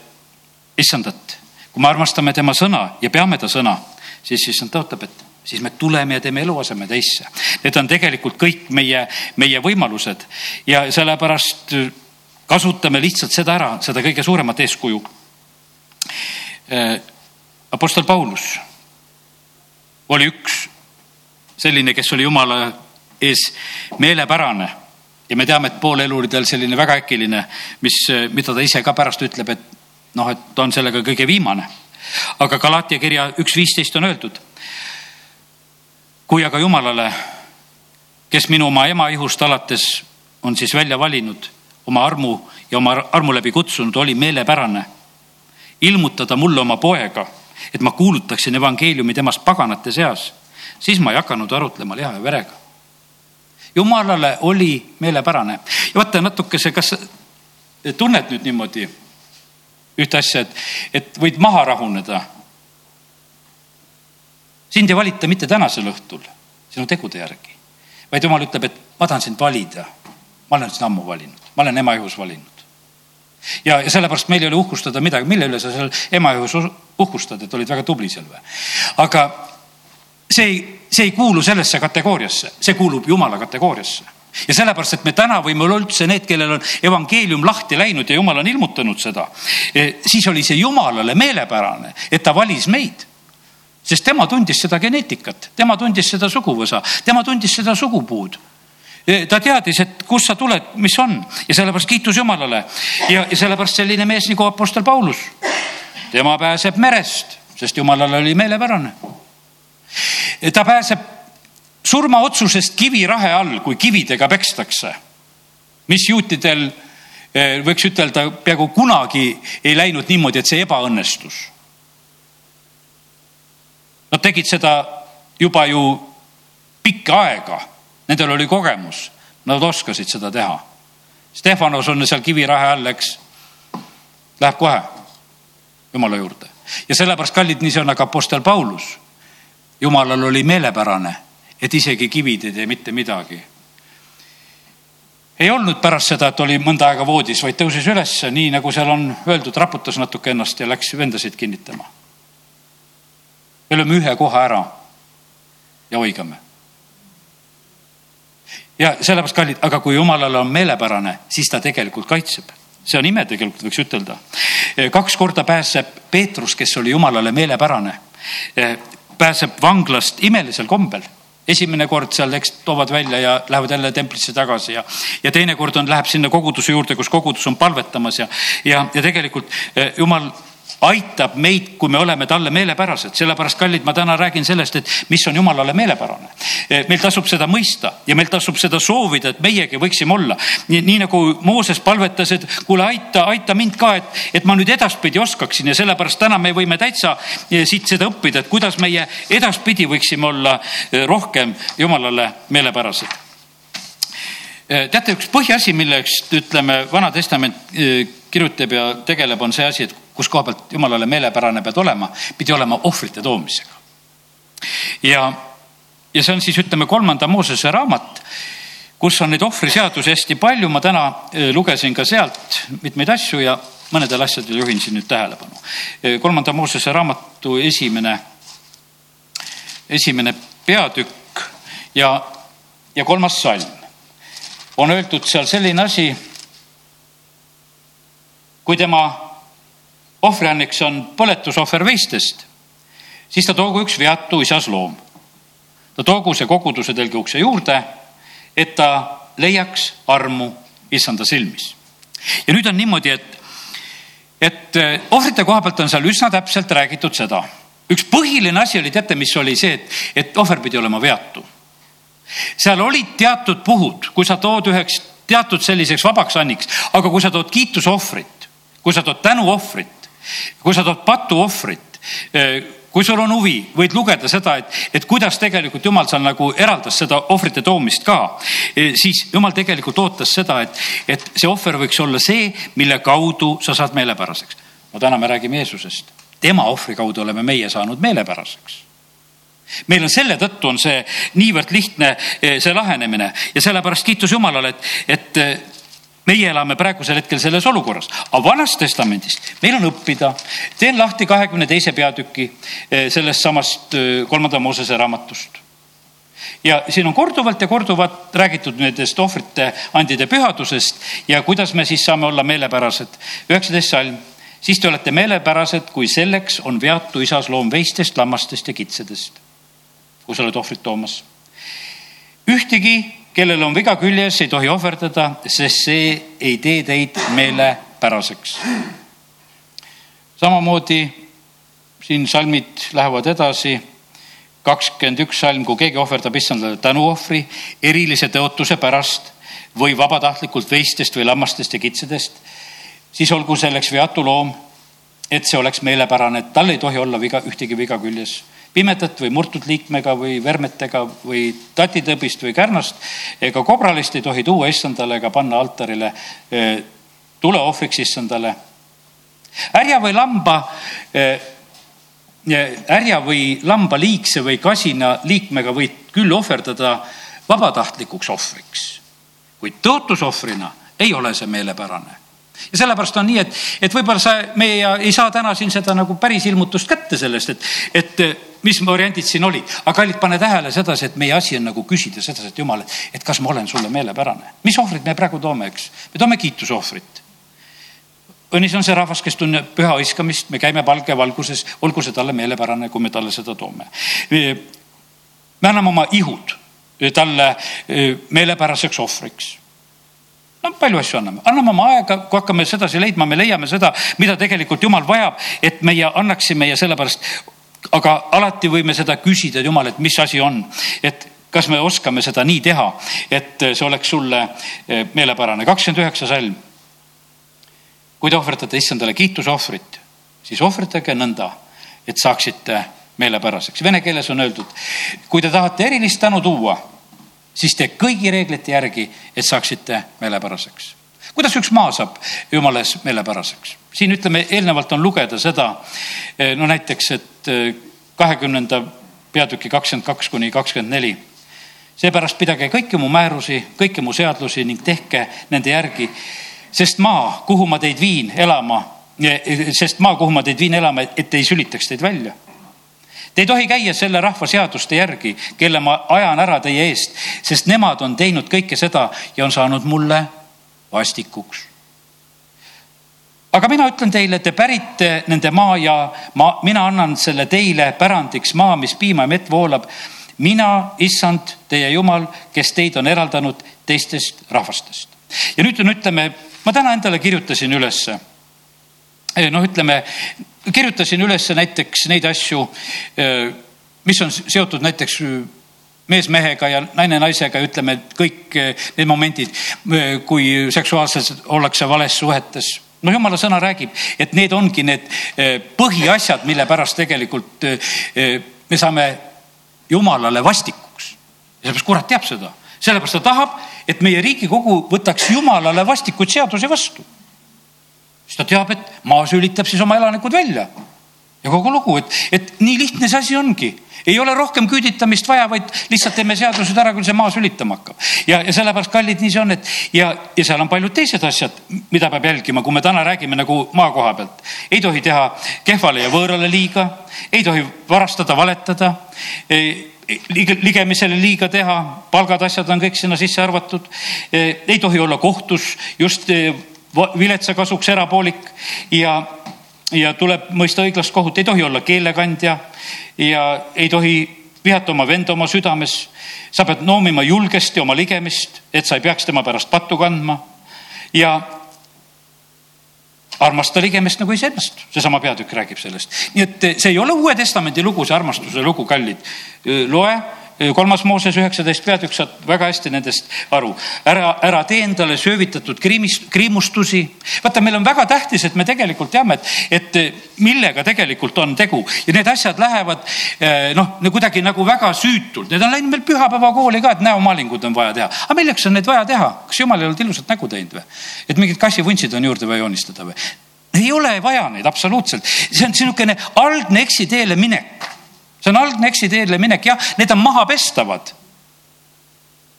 issandat, kui me armastame tema sõna ja peame ta sõna, siis issand tõotab, et siis me tuleme ja teeme eluaseme teisse. Need on tegelikult kõik meie, meie võimalused ja sellepärast kasutame lihtsalt seda ära, seda kõige suuremat eeskuju. Äh, Apostel Paulus oli üks selline, kes oli jumala ees meelepärane ja me teame, et pool elu oli tal selline väga äkiline, mis, mida ta ise ka pärast ütleb, et noh, et ta on sellega kõige viimane. aga Galatia kirja üks viisteist on öeldud. kui aga Jumalale, kes minu oma ema ihust alates on siis välja valinud oma armu ja oma armu läbi kutsunud, oli meelepärane ilmutada mulle oma poega, et ma kuulutaksin evangeeliumi temast paganate seas, siis ma ei hakanud arutlema liha ja verega. jumalale oli meelepärane ja vaata natukese, kas tunned nüüd niimoodi ühte asja, et, et võid maha rahuneda. sind ei valita mitte tänasel õhtul sinu tegude järgi, vaid jumal ütleb, et ma tahan sind valida. Ma olen sind ammu valinud ma olen ema ihus valinud. ja, ja sellepärast meil ei ole uhkustada midagi, mille üle sa seal ema ihus uhkustad, et olid väga tubli seal või? aga see ei, see ei kuulu sellesse kategooriasse, see kuulub jumala kategooriasse ja sellepärast, et me täna võime olla üldse need, kellel on evangeelium lahti läinud ja jumal on ilmutanud seda, e, siis oli see jumalale meelepärane, et ta valis meid. sest tema tundis seda geneetikat, tema tundis seda suguvõsa, tema tundis seda sugupuud ta teadis, et kust sa tuled, mis on ja sellepärast kiitus Jumalale ja, ja sellepärast selline mees nagu Apostel Paulus. tema pääseb merest, sest Jumalale oli meelepärane. ta pääseb surmaotsusest kivirahe all, kui kividega pekstakse, mis juutidel eh, võiks ütelda, peaaegu kunagi ei läinud niimoodi, et see ebaõnnestus. Nad tegid seda juba ju pikka aega Nendel oli kogemus, nad oskasid seda teha. Stefanos on seal kivirahe all, eks. Läheb kohe jumala juurde ja sellepärast kallid, nii see on, aga Apostel Paulus, jumalal oli meelepärane, et isegi kivid ei tee mitte midagi. ei olnud pärast seda, et oli mõnda aega voodis, vaid tõusis üles, nii nagu seal on öeldud, raputas natuke ennast ja läks vendasid kinnitama. me lööme ühe koha ära ja oigame ja sellepärast kallid, aga kui jumalale on meelepärane, siis ta tegelikult kaitseb see on ime tegelikult, võiks ütelda. kaks korda pääseb Peetrus, kes oli jumalale meelepärane, pääseb vanglast imelisel kombel esimene kord seal, eks toovad välja ja lähevad jälle templisse tagasi ja, ja teine kord on, läheb sinna koguduse juurde, kus kogudus on palvetamas ja, ja, ja tegelikult eh, jumal aitab meid, kui me oleme talle meelepärased, sellepärast kallid, ma täna räägin sellest, et mis on jumalale meelepärane. Eh, meil tasub seda mõista ja meil tasub seda soovida, et meiegi võiksime olla. Nii, nagu Mooses palvetas, et kuule, aita, aita mind ka, et, et ma nüüd edaspidi oskaksin ja sellepärast täna me võime täitsa eh, siit seda õppida, et kuidas meie edaspidi võiksime olla eh, rohkem jumalale meelepärased. Teate, üks põhiasi, milleks ütleme, Vana Testament kirjutab ja tegeleb, on see asi, et kus koha pealt jumalale meelepärane pead olema, pidi olema ohvrite toomisega. ja, ja see on siis, ütleme, kolmanda Moosese raamat, kus on neid ohvriseadusi hästi palju, ma täna lugesin ka sealt mitmeid asju ja mõnedele asjadele juhin siin nüüd tähelepanu. kolmanda Moosese raamatu esimene, esimene peatükk ja, ja kolmas salm. on öeldud seal selline asi. kui tema ohvrianneks on põletusohver veistest, siis ta toogu üks veatu isas loom. ta toogu see koguduse telgi ukse juurde, et ta leiaks armu issanda silmis. ja nüüd on niimoodi, et et eh, ohvrite koha pealt on seal üsna täpselt räägitud seda. üks põhiline asi oli, teate, mis oli see, et, et ohver pidi olema veatu. seal olid teatud puhud, kui sa tood üheks teatud selliseks vabaks anniks, aga kui sa tood kiitusohvrit, kui sa tood tänuohvrit, kui sa tood patuohvrit eh, kui sul on huvi, võid lugeda seda, et, et kuidas tegelikult jumal seal nagu eraldas seda ohvrite toomist ka, e, siis jumal tegelikult ootas seda, et, et see ohver võiks olla see, mille kaudu sa saad meelepäraseks. no täna me räägime Jeesusest, tema ohvri kaudu oleme meie saanud meelepäraseks. Meil on selle tõttu on see niivõrd lihtne, e, see lahenemine. Ja sellepärast kiitus Jumalale, et, et meie elame praegusel hetkel selles olukorras, aga vanast testamendist meil on õppida. teen lahti kahekümne teise peatüki eh, sellest samast eh, kolmanda Moosese raamatust. ja siin on korduvalt ja korduvalt räägitud nendest ohvrite andide pühadusest ja kuidas me siis saame olla meelepärased. üheksateist salm, siis te olete meelepärased, kui selleks on veatu isas loom veistest, lammastest ja kitsedest. kui sa oled ohvrit toomas. ühtegi kellel on viga küljes, ei tohi ohverdada, sest see ei tee teid meelepäraseks. samamoodi siin salmid lähevad edasi. kakskümmend üks salm, kui keegi ohverdab issandale tänuohvri erilise tõotuse pärast või vabatahtlikult veistest või lammastest ja kitsedest, siis olgu selleks veatu loom, et see oleks meelepärane, tal ei tohi olla viga, ühtegi viga küljes pimedat või murtud liikmega või vermetega või tatitõbist või kärnast ega kobralist ei tohi tuua issandale ega panna altarile tuleohvriks issandale. härja või lamba, härja või lamba liigse või kasina liikmega võid küll ohverdada vabatahtlikuks ohvriks, kuid tõotusohvrina ei ole see meelepärane ja sellepärast on nii, et, et võib-olla sa, meie ei saa täna siin seda nagu päris ilmutust kätte sellest, et, et mis variandid siin olid, aga kallid, pane tähele sedasi, et meie asi on nagu küsida sedasi, et jumal, et kas ma olen sulle meelepärane. mis ohvrit me praegu toome, eks? me toome kiitusohvrit. õnnis on see rahvas, kes tunneb püha hõiskamist, me käime palge valguses, olgu see talle meelepärane, kui me talle seda toome. me anname oma ihud talle e, meelepäraseks ohvriks no palju asju anname, anname oma aega, kui hakkame sedasi leidma, me leiame seda, mida tegelikult jumal vajab, et meie annaksime ja sellepärast aga alati võime seda küsida, et jumal, et mis asi on, et kas me oskame seda nii teha, et see oleks sulle eh, meelepärane. kakskümmend üheksa salm. kui te ohverdate issandale kiitusohvrit, siis ohverdage nõnda, et saaksite meelepäraseks. Vene keeles on öeldud, kui te tahate erilist tänu tuua, siis tee kõigi reeglite järgi, et saaksite meelepäraseks kuidas üks maa saab jumalas meelepäraseks? Siin ütleme, eelnevalt on lugeda seda, eh, no näiteks, et eh, kahekümnenda peatüki kakskümmend kaks kuni kakskümmend neli. seepärast pidage kõiki mu määrusi, kõiki mu seadusi ning tehke nende järgi, sest maa, kuhu ma teid viin elama, eh, sest maa, kuhu ma teid viin elama, et ei sülitaks teid välja Te ei tohi käia selle rahva seaduste järgi, kelle ma ajan ära teie eest, sest nemad on teinud kõike seda ja on saanud mulle vastikuks. Aga mina ütlen teile, te pärite nende maa ja ma, mina annan selle teile pärandiks maa, mis piima ja mett voolab. mina, issand, teie jumal, kes teid on eraldanud teistest rahvastest. ja nüüd on, ütleme, ma täna endale kirjutasin ülesse eh, noh, ütleme, kirjutasin üles näiteks neid asju, eh, mis on seotud näiteks mees mehega ja naine naisega ja ütleme, et kõik eh, need momendid, eh, kui seksuaalselt ollakse vales suhetes. No jumala sõna räägib, et need ongi need eh, põhiasjad, mille pärast tegelikult me saame jumalale vastikuks. ja sellepärast kurat teab seda, sellepärast ta tahab, et meie riigikogu võtaks jumalale vastikuid seadusi vastu. siis ta teab, et maa sülitab siis oma elanikud välja ja kogu lugu, et, et nii lihtne see asi ongi ei ole rohkem küüditamist vaja, vaid lihtsalt teeme seadused ära, küll see maa sülitama hakkab. ja, ja sellepärast, kallid, nii see on, et ja, ja seal on paljud teised asjad, mida peab jälgima, kui me täna räägime nagu maa koha pealt. ei tohi teha kehvale ja võõrale liiga, ei tohi varastada, valetada ligemisele liiga teha, palgad, asjad on kõik sinna sisse arvatud. ei tohi olla kohtus just viletsa kasuks erapoolik ja ja tuleb mõista õiglast kohut, ei tohi olla keelekandja ja ei tohi vihata oma venda oma südames. sa pead noomima julgesti oma ligemist, et sa ei peaks tema pärast pattu kandma. ja armasta ligemist nagu iseennast, seesama peatükk räägib sellest. nii et see ei ole Uue Testamendi lugu, see armastuse lugu, kallid. loe kolmas Mooses üheksateist peatükk saab väga hästi nendest aru. ära, ära tee endale söövitatud kriimis, kriimustusi. vaata, meil on väga tähtis, et me tegelikult teame, et, et millega tegelikult on tegu ja need asjad lähevad noh, kuidagi nagu väga süütult, need on läinud meil pühapäevakooli ka, et näomaalingud on vaja teha. aga milleks on neid vaja teha, kas jumal ei olnud ilusat nägu teinud või? et mingid kassivunsid on juurde vaja joonistada või? ei ole vaja neid absoluutselt, see on niisugune algne eksiteele minek see on algne eksiteele minek, jah, need on mahapestavad.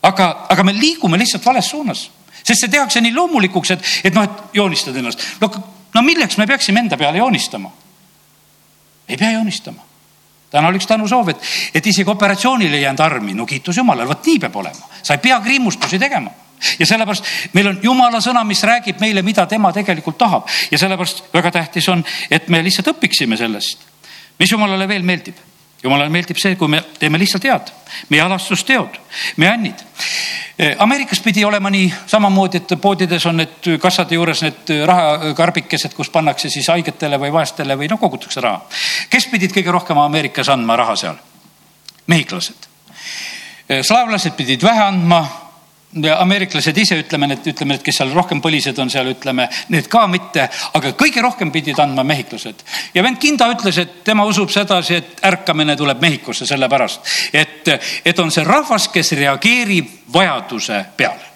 aga, aga me liigume lihtsalt vales suunas, sest see tehakse nii loomulikuks, et, et noh, et joonistad ennast. no, no milleks me peaksime enda peale joonistama? ei pea joonistama. täna oli üks Tõnu soov, et, et isegi operatsioonile ei jäänud armi, no kiitus Jumalale, vot nii peab olema, sa ei pea kriimustusi tegema ja sellepärast meil on jumala sõna, mis räägib meile, mida tema tegelikult tahab ja sellepärast väga tähtis on, et me lihtsalt õpiksime sellest. mis jumalale veel meeldib? Jumalale meeldib see, kui me teeme lihtsalt head, meie alastusteod, meie ännid. Ameerikas pidi olema nii samamoodi, et poodides on need kassade juures need rahakarbikesed, kus pannakse siis haigetele või vaestele või noh, kogutakse raha. kes pidid kõige rohkem Ameerikas andma raha seal? mehhiklased. slaavlased pidid vähe andma ameeriklased ise ütleme, need, ütleme, need, kes seal rohkem põlised on seal, ütleme, need ka mitte, aga kõige rohkem pidid andma mehhiklased. ja vend Kinda ütles, et tema usub sedasi, et ärkamine tuleb Mehhikosse sellepärast, et, et on see rahvas, kes reageerib vajaduse peale.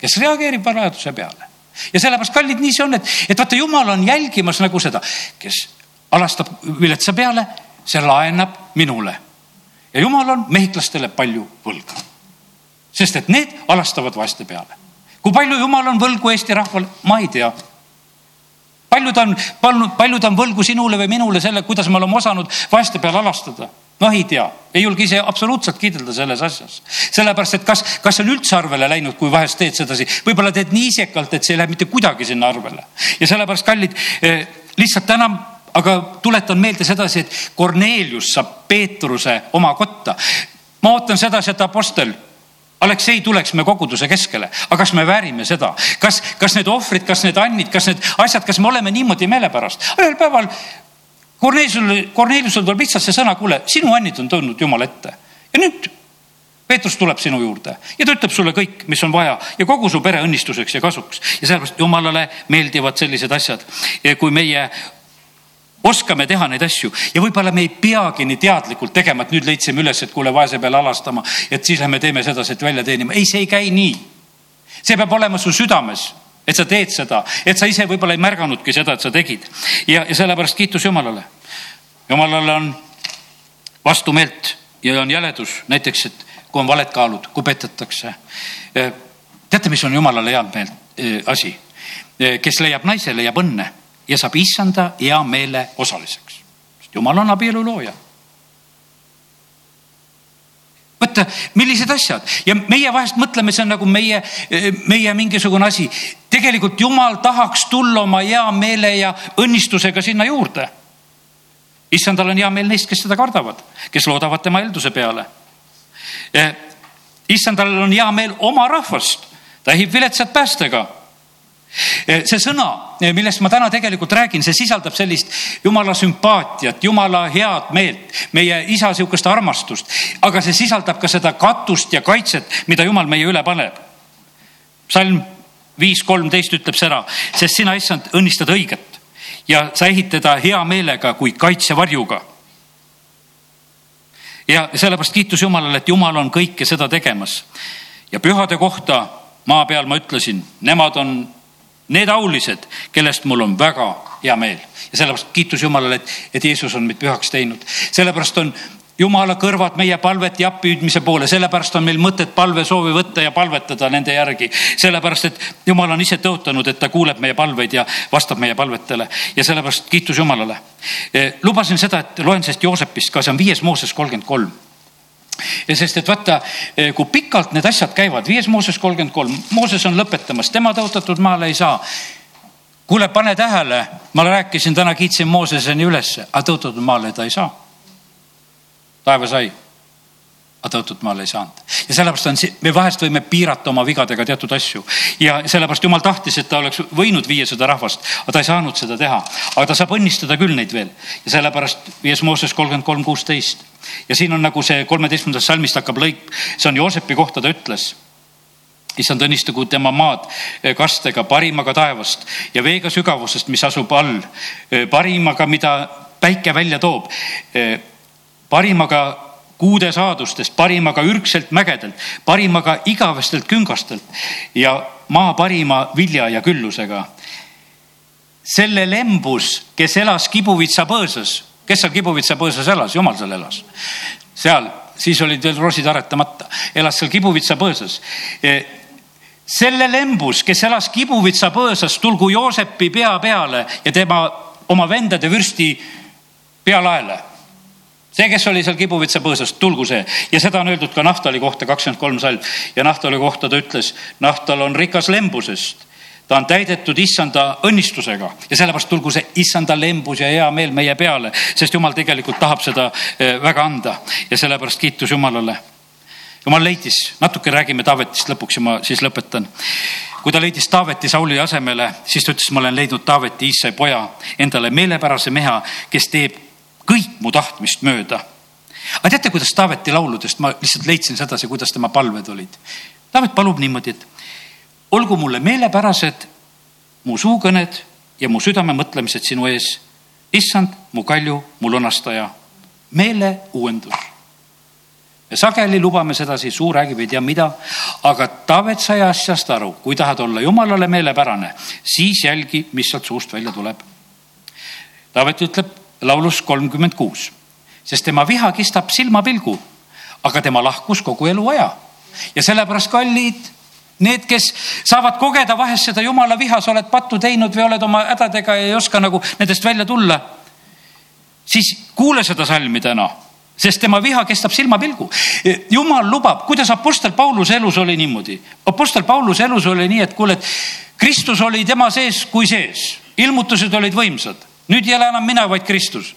kes reageerib vajaduse peale. ja sellepärast, kallid, nii see on, et, et vaata, jumal on jälgimas nagu seda, kes alastab viletsa peale, see laenab minule. ja jumal on mehhiklastele palju võlga sest et need alastavad vaeste peale. kui palju jumal on võlgu Eesti rahvale, ma ei tea. palju ta on, palju, palju ta on võlgu sinule või minule selle, kuidas me oleme osanud vaeste peale alastada noh, ei tea, ei julge ise absoluutselt kiidelda selles asjas. sellepärast, et kas, kas see on üldse arvele läinud, kui vahest teed sedasi, võib-olla teed nii isekalt, et see ei lähe mitte kuidagi sinna arvele. ja sellepärast, kallid eh,, lihtsalt täna, aga tuletan meelde sedasi, et Kornelius saab Peetruse oma kotta. ma ootan sedasi, et apostel Aleksei tuleks me koguduse keskele, aga kas me väärime seda, kas, kas need ohvrid, kas need annid, kas need asjad, kas me oleme niimoodi meelepärast? ühel päeval Korneliusel, Korneliusel tuleb lihtsalt see sõna, kuule, sinu annid on tulnud Jumala ette. Ja nüüd Peetrus tuleb sinu juurde ja ta ütleb sulle kõik, mis on vaja. Ja kogu su pere õnnistuseks ja kasuks. Ja sellepärast Jumalale meeldivad sellised asjad. kui meie oskame teha neid asju ja võib-olla me ei peagi nii teadlikult tegema, et nüüd leidsime üles, et kuule, vaese peale alastama, et siis lähme teeme sedasi, et välja teenima. ei, see ei käi nii. see peab olema su südames, et sa teed seda, et sa ise võib-olla ei märganudki seda, et sa tegid ja, ja sellepärast kiitus Jumalale. Jumalale on vastumeelt ja on jäledus näiteks, et kui on valed kaalud, kui petetakse. teate, mis on Jumalale head meelt eh, asi? kes leiab naise, leiab õnne ja saab issanda hea meele osaliseks. jumal on abielu looja. võtta, millised asjad ja meie vahest mõtleme, see on nagu meie, meie mingisugune asi. tegelikult jumal tahaks tulla oma hea meele ja õnnistusega sinna juurde. issandal on hea meel neist, kes teda kardavad, kes loodavad tema eelduse peale. issandal on hea meel oma rahvast, ta ehib viletsat päästega Eh, see sõna, eh, millest ma täna tegelikult räägin, see sisaldab sellist jumala sümpaatiat, jumala head meelt, meie isa sihukest armastust, aga see sisaldab ka seda katust ja kaitset, mida jumal meie üle paneb. psalm viis kolmteist ütleb seda, sest sina, issand, õnnistad õiget ja sa ehid teda hea meelega kui kaitsevarjuga ja sellepärast kiitus Jumalale, et Jumal on kõike seda tegemas. ja pühade kohta maa peal ma ütlesin, nemad on need aulised, kellest mul on väga hea meel ja sellepärast kiitus Jumalale, et, et Jeesus on meid pühaks teinud. sellepärast on jumala kõrvad meie palvet ja appihüüdmise poole, sellepärast on meil mõtet palvesoovi võtta ja palvetada nende järgi. sellepärast, et jumal on ise tõotanud, et ta kuuleb meie palveid ja vastab meie palvetele ja sellepärast kiitus Jumalale. Eh, lubasin seda, et loen sellest Joosepist ka, see on viies Mooses kolmkümmend kolm ja sest, et vaata, eh, kui pikalt need asjad käivad, viies Mooses kolmkümmend kolm, Mooses on lõpetamas, tema tõotatud maale ei saa. kuule, pane tähele, ma rääkisin täna, kiitsin Mooseseni ülesse, aga tõotatud maale ta ei saa taeva sai, aga tõotud maale ei saanud. ja sellepärast on, me vahest võime piirata oma vigadega teatud asju ja sellepärast jumal tahtis, et ta oleks võinud viia seda rahvast, aga ta ei saanud seda teha. aga ta saab õnnistada küll neid veel ja sellepärast viies Mooses kolmkümmend kolm, kuusteist ja siin on nagu see kolmeteistkümnendast salmist hakkab lõik, see on Joosepi kohta, ta ütles issand õnnistagu tema maad eh, kastega parimaga taevast ja veega sügavusest, mis asub all, eh, parimaga, mida päike välja toob eh, parimaga kuude saadustest, parimaga ürgselt mägedelt, parimaga igavestelt küngastelt ja maa parima vilja ja küllusega. selle lembus, kes elas Kibuvitsa põõsas, kes seal Kibuvitsa põõsas elas, jumal seal elas. seal, siis olid veel roosid aretamata, elas seal Kibuvitsa põõsas. E, selle lembus, kes elas Kibuvitsa põõsas, tulgu Joosepi pea peale ja tema oma vendade vürsti pealaele see, kes oli seal Kibuvitsa põõsas, tulgu see. Ja seda on öeldud ka Naftali kohta kakskümmend kolm salm. Ja Naftali kohta ta ütles, Naftal on rikas lembusest ta on täidetud issanda õnnistusega ja sellepärast tulgu see issanda lembus ja hea meel meie peale, sest jumal tegelikult tahab seda eh, väga anda ja sellepärast kiitus Jumalale. jumal leidis, natuke räägime Taavetist lõpuks ja ma siis lõpetan. kui ta leidis Taaveti Sauli asemele, siis ta ütles, ma olen leidnud Taaveti Iissai poja endale meelepärase meha, kes teeb kõik mu tahtmist mööda. aga teate, kuidas Taaveti lauludest, ma lihtsalt leidsin sedasi, kuidas tema palved olid. Taavet palub niimoodi, et olgu mulle meelepärased mu suukõned ja mu südame mõtlemised sinu ees. issand, mu kalju, mu lunastaja, meele uuendus. ja sageli lubame sedasi, suu räägib ei tea mida, aga Taavet sai asjast aru, kui tahad olla jumalale meelepärane, siis jälgi, mis sealt suust välja tuleb. Taavet ütleb laulus kolmkümmend kuus, sest tema viha kistab silmapilgu, aga tema lahkus kogu eluaja. ja sellepärast, kallid, need, kes saavad kogeda vahest seda jumala viha, sa oled pattu teinud või oled oma hädadega ja ei oska nagu nendest välja tulla, siis kuule seda salmi täna sest tema viha kestab silmapilgu. jumal lubab, kuidas Apostel Pauluse elus oli niimoodi. Apostel Pauluse elus oli nii, et kuule, et Kristus oli tema sees kui sees, ilmutused olid võimsad nüüd ei ela enam mina, vaid Kristus.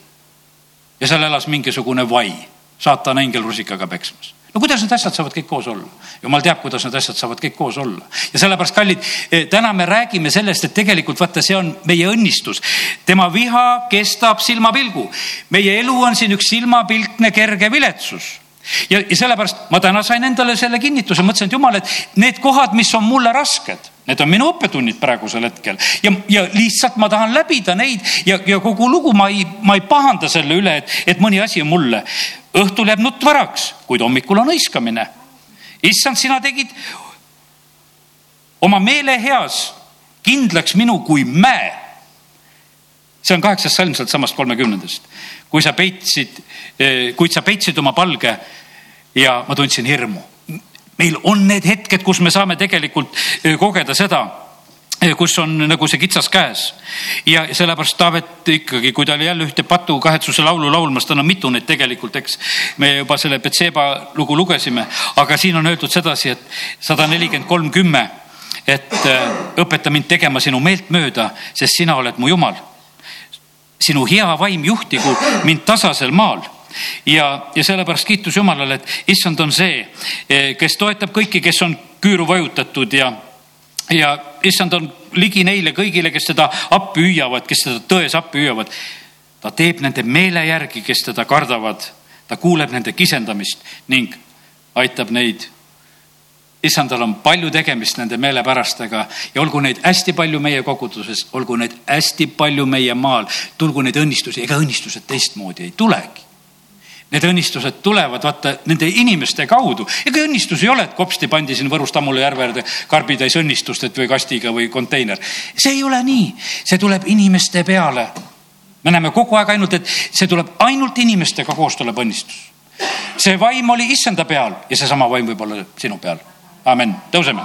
ja seal elas mingisugune vai, saatana ingel rusikaga peksmas no kuidas need asjad saavad kõik koos olla? jumal teab, kuidas need asjad saavad kõik koos olla. ja sellepärast, kallid, eh, täna me räägime sellest, et tegelikult vaata, see on meie õnnistus. tema viha kestab silmapilgu. meie elu on siin üks silmapilkne kerge viletsus ja, ja sellepärast ma täna sain endale selle kinnituse, mõtlesin, et jumal, et need kohad, mis on mulle rasked, need on minu õppetunnid praegusel hetkel ja, ja lihtsalt ma tahan läbida neid ja, ja kogu lugu ma ei, ma ei pahanda selle üle, et, et mõni asi on mulle. õhtul jääb nutt varaks, kuid hommikul on hõiskamine. issand, sina tegid oma meele heas kindlaks minu kui mäe. See on kaheksas salm sealt samast kolmekümnendast, kui sa peitsid, eh, kuid sa peitsid oma palge ja ma tundsin hirmu. meil on need hetked, kus me saame tegelikult eh, kogeda seda eh, kus on nagu see kitsas käes ja sellepärast Taavet ikkagi, kui ta oli jälle ühte patu kahetsuse laulu laulmas, tal on mitu neid tegelikult, eks. me juba selle Betseba lugu lugesime, aga siin on öeldud sedasi, et sada nelikümmend kolm kümme, et õpeta mind tegema sinu meelt mööda, sest sina oled mu jumal. Sinu hea vaim juhtigu mind tasasel maal ja, ja sellepärast kiitus Jumalale, et issand on see, eh, kes toetab kõiki, kes on küüru vajutatud ja, ja issand on ligi neile kõigile, kes teda appi hüüavad, kes teda tões appi hüüavad. ta teeb nende meele järgi, kes teda kardavad, ta kuuleb nende kisendamist ning aitab neid issandal on palju tegemist nende meelepärastega ja olgu neid hästi palju meie koguduses, olgu neid hästi palju meie maal, tulgu neid õnnistusi, ega õnnistused teistmoodi ei tulegi Need õnnistused tulevad vaata nende inimeste kaudu. ega õnnistus ei ole, et kopsti pandi siin Võrust Ammula järve äärde karbitäis õnnistust, et või kastiga või konteiner. see ei ole nii, see tuleb inimeste peale. me näeme kogu aeg ainult, et see tuleb ainult inimestega koos tuleb õnnistus. see vaim oli issanda peal ja seesama vaim võib olla sinu peal. Amen, tõuseme.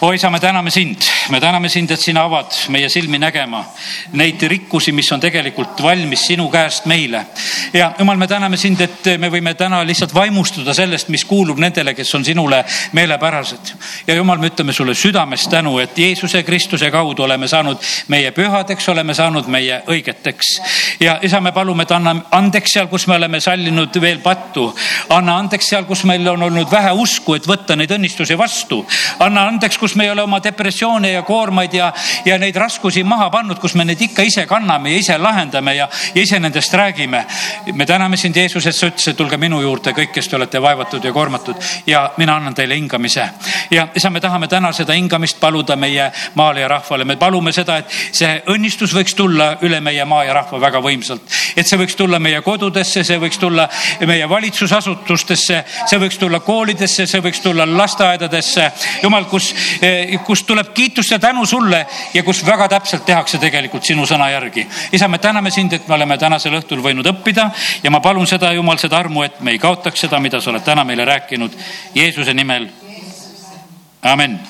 Oi isa, me täname sind, me täname sind, et sina avad meie silmi nägema neid rikkusi, mis on tegelikult valmis sinu käest meile. ja jumal, me täname sind, et me võime täna lihtsalt vaimustuda sellest, mis kuulub nendele, kes on sinule meelepärased. ja jumal, me ütleme sulle südamest tänu, et Jeesuse Kristuse kaudu oleme saanud meie pühadeks, oleme saanud meie õigeteks. ja isa, me palume, et anna andeks seal, kus me oleme sallinud veel pattu. anna andeks seal, kus meil on olnud vähe usku, et võtta neid õnnistusi vastu. anna andeks, kus me ei ole oma depressioone ja koormaid ja, ja neid raskusi maha pannud, kus me neid ikka ise kanname ja ise lahendame ja, ja ise nendest räägime. me täname sind, Jeesus, et sa ütlesid, tulge minu juurde kõik, kes te olete vaevatud ja koormatud ja mina annan teile hingamise. ja isa, me tahame täna seda hingamist paluda meie maale ja rahvale, me palume seda, et see õnnistus võiks tulla üle meie maa ja rahva väga võimsalt. et see võiks tulla meie kodudesse, see võiks tulla meie valitsusasutustesse, see võiks tulla koolidesse, see võiks tulla lasteaedadesse. jumal, kus Eh, kus tuleb kiitust ja tänu sulle ja kus väga täpselt tehakse tegelikult sinu sõna järgi. isa, me täname sind, et me oleme tänasel õhtul võinud õppida ja ma palun seda, Jumal, seda armu, et me ei kaotaks seda, mida sa oled täna meile rääkinud. Jeesuse nimel. amen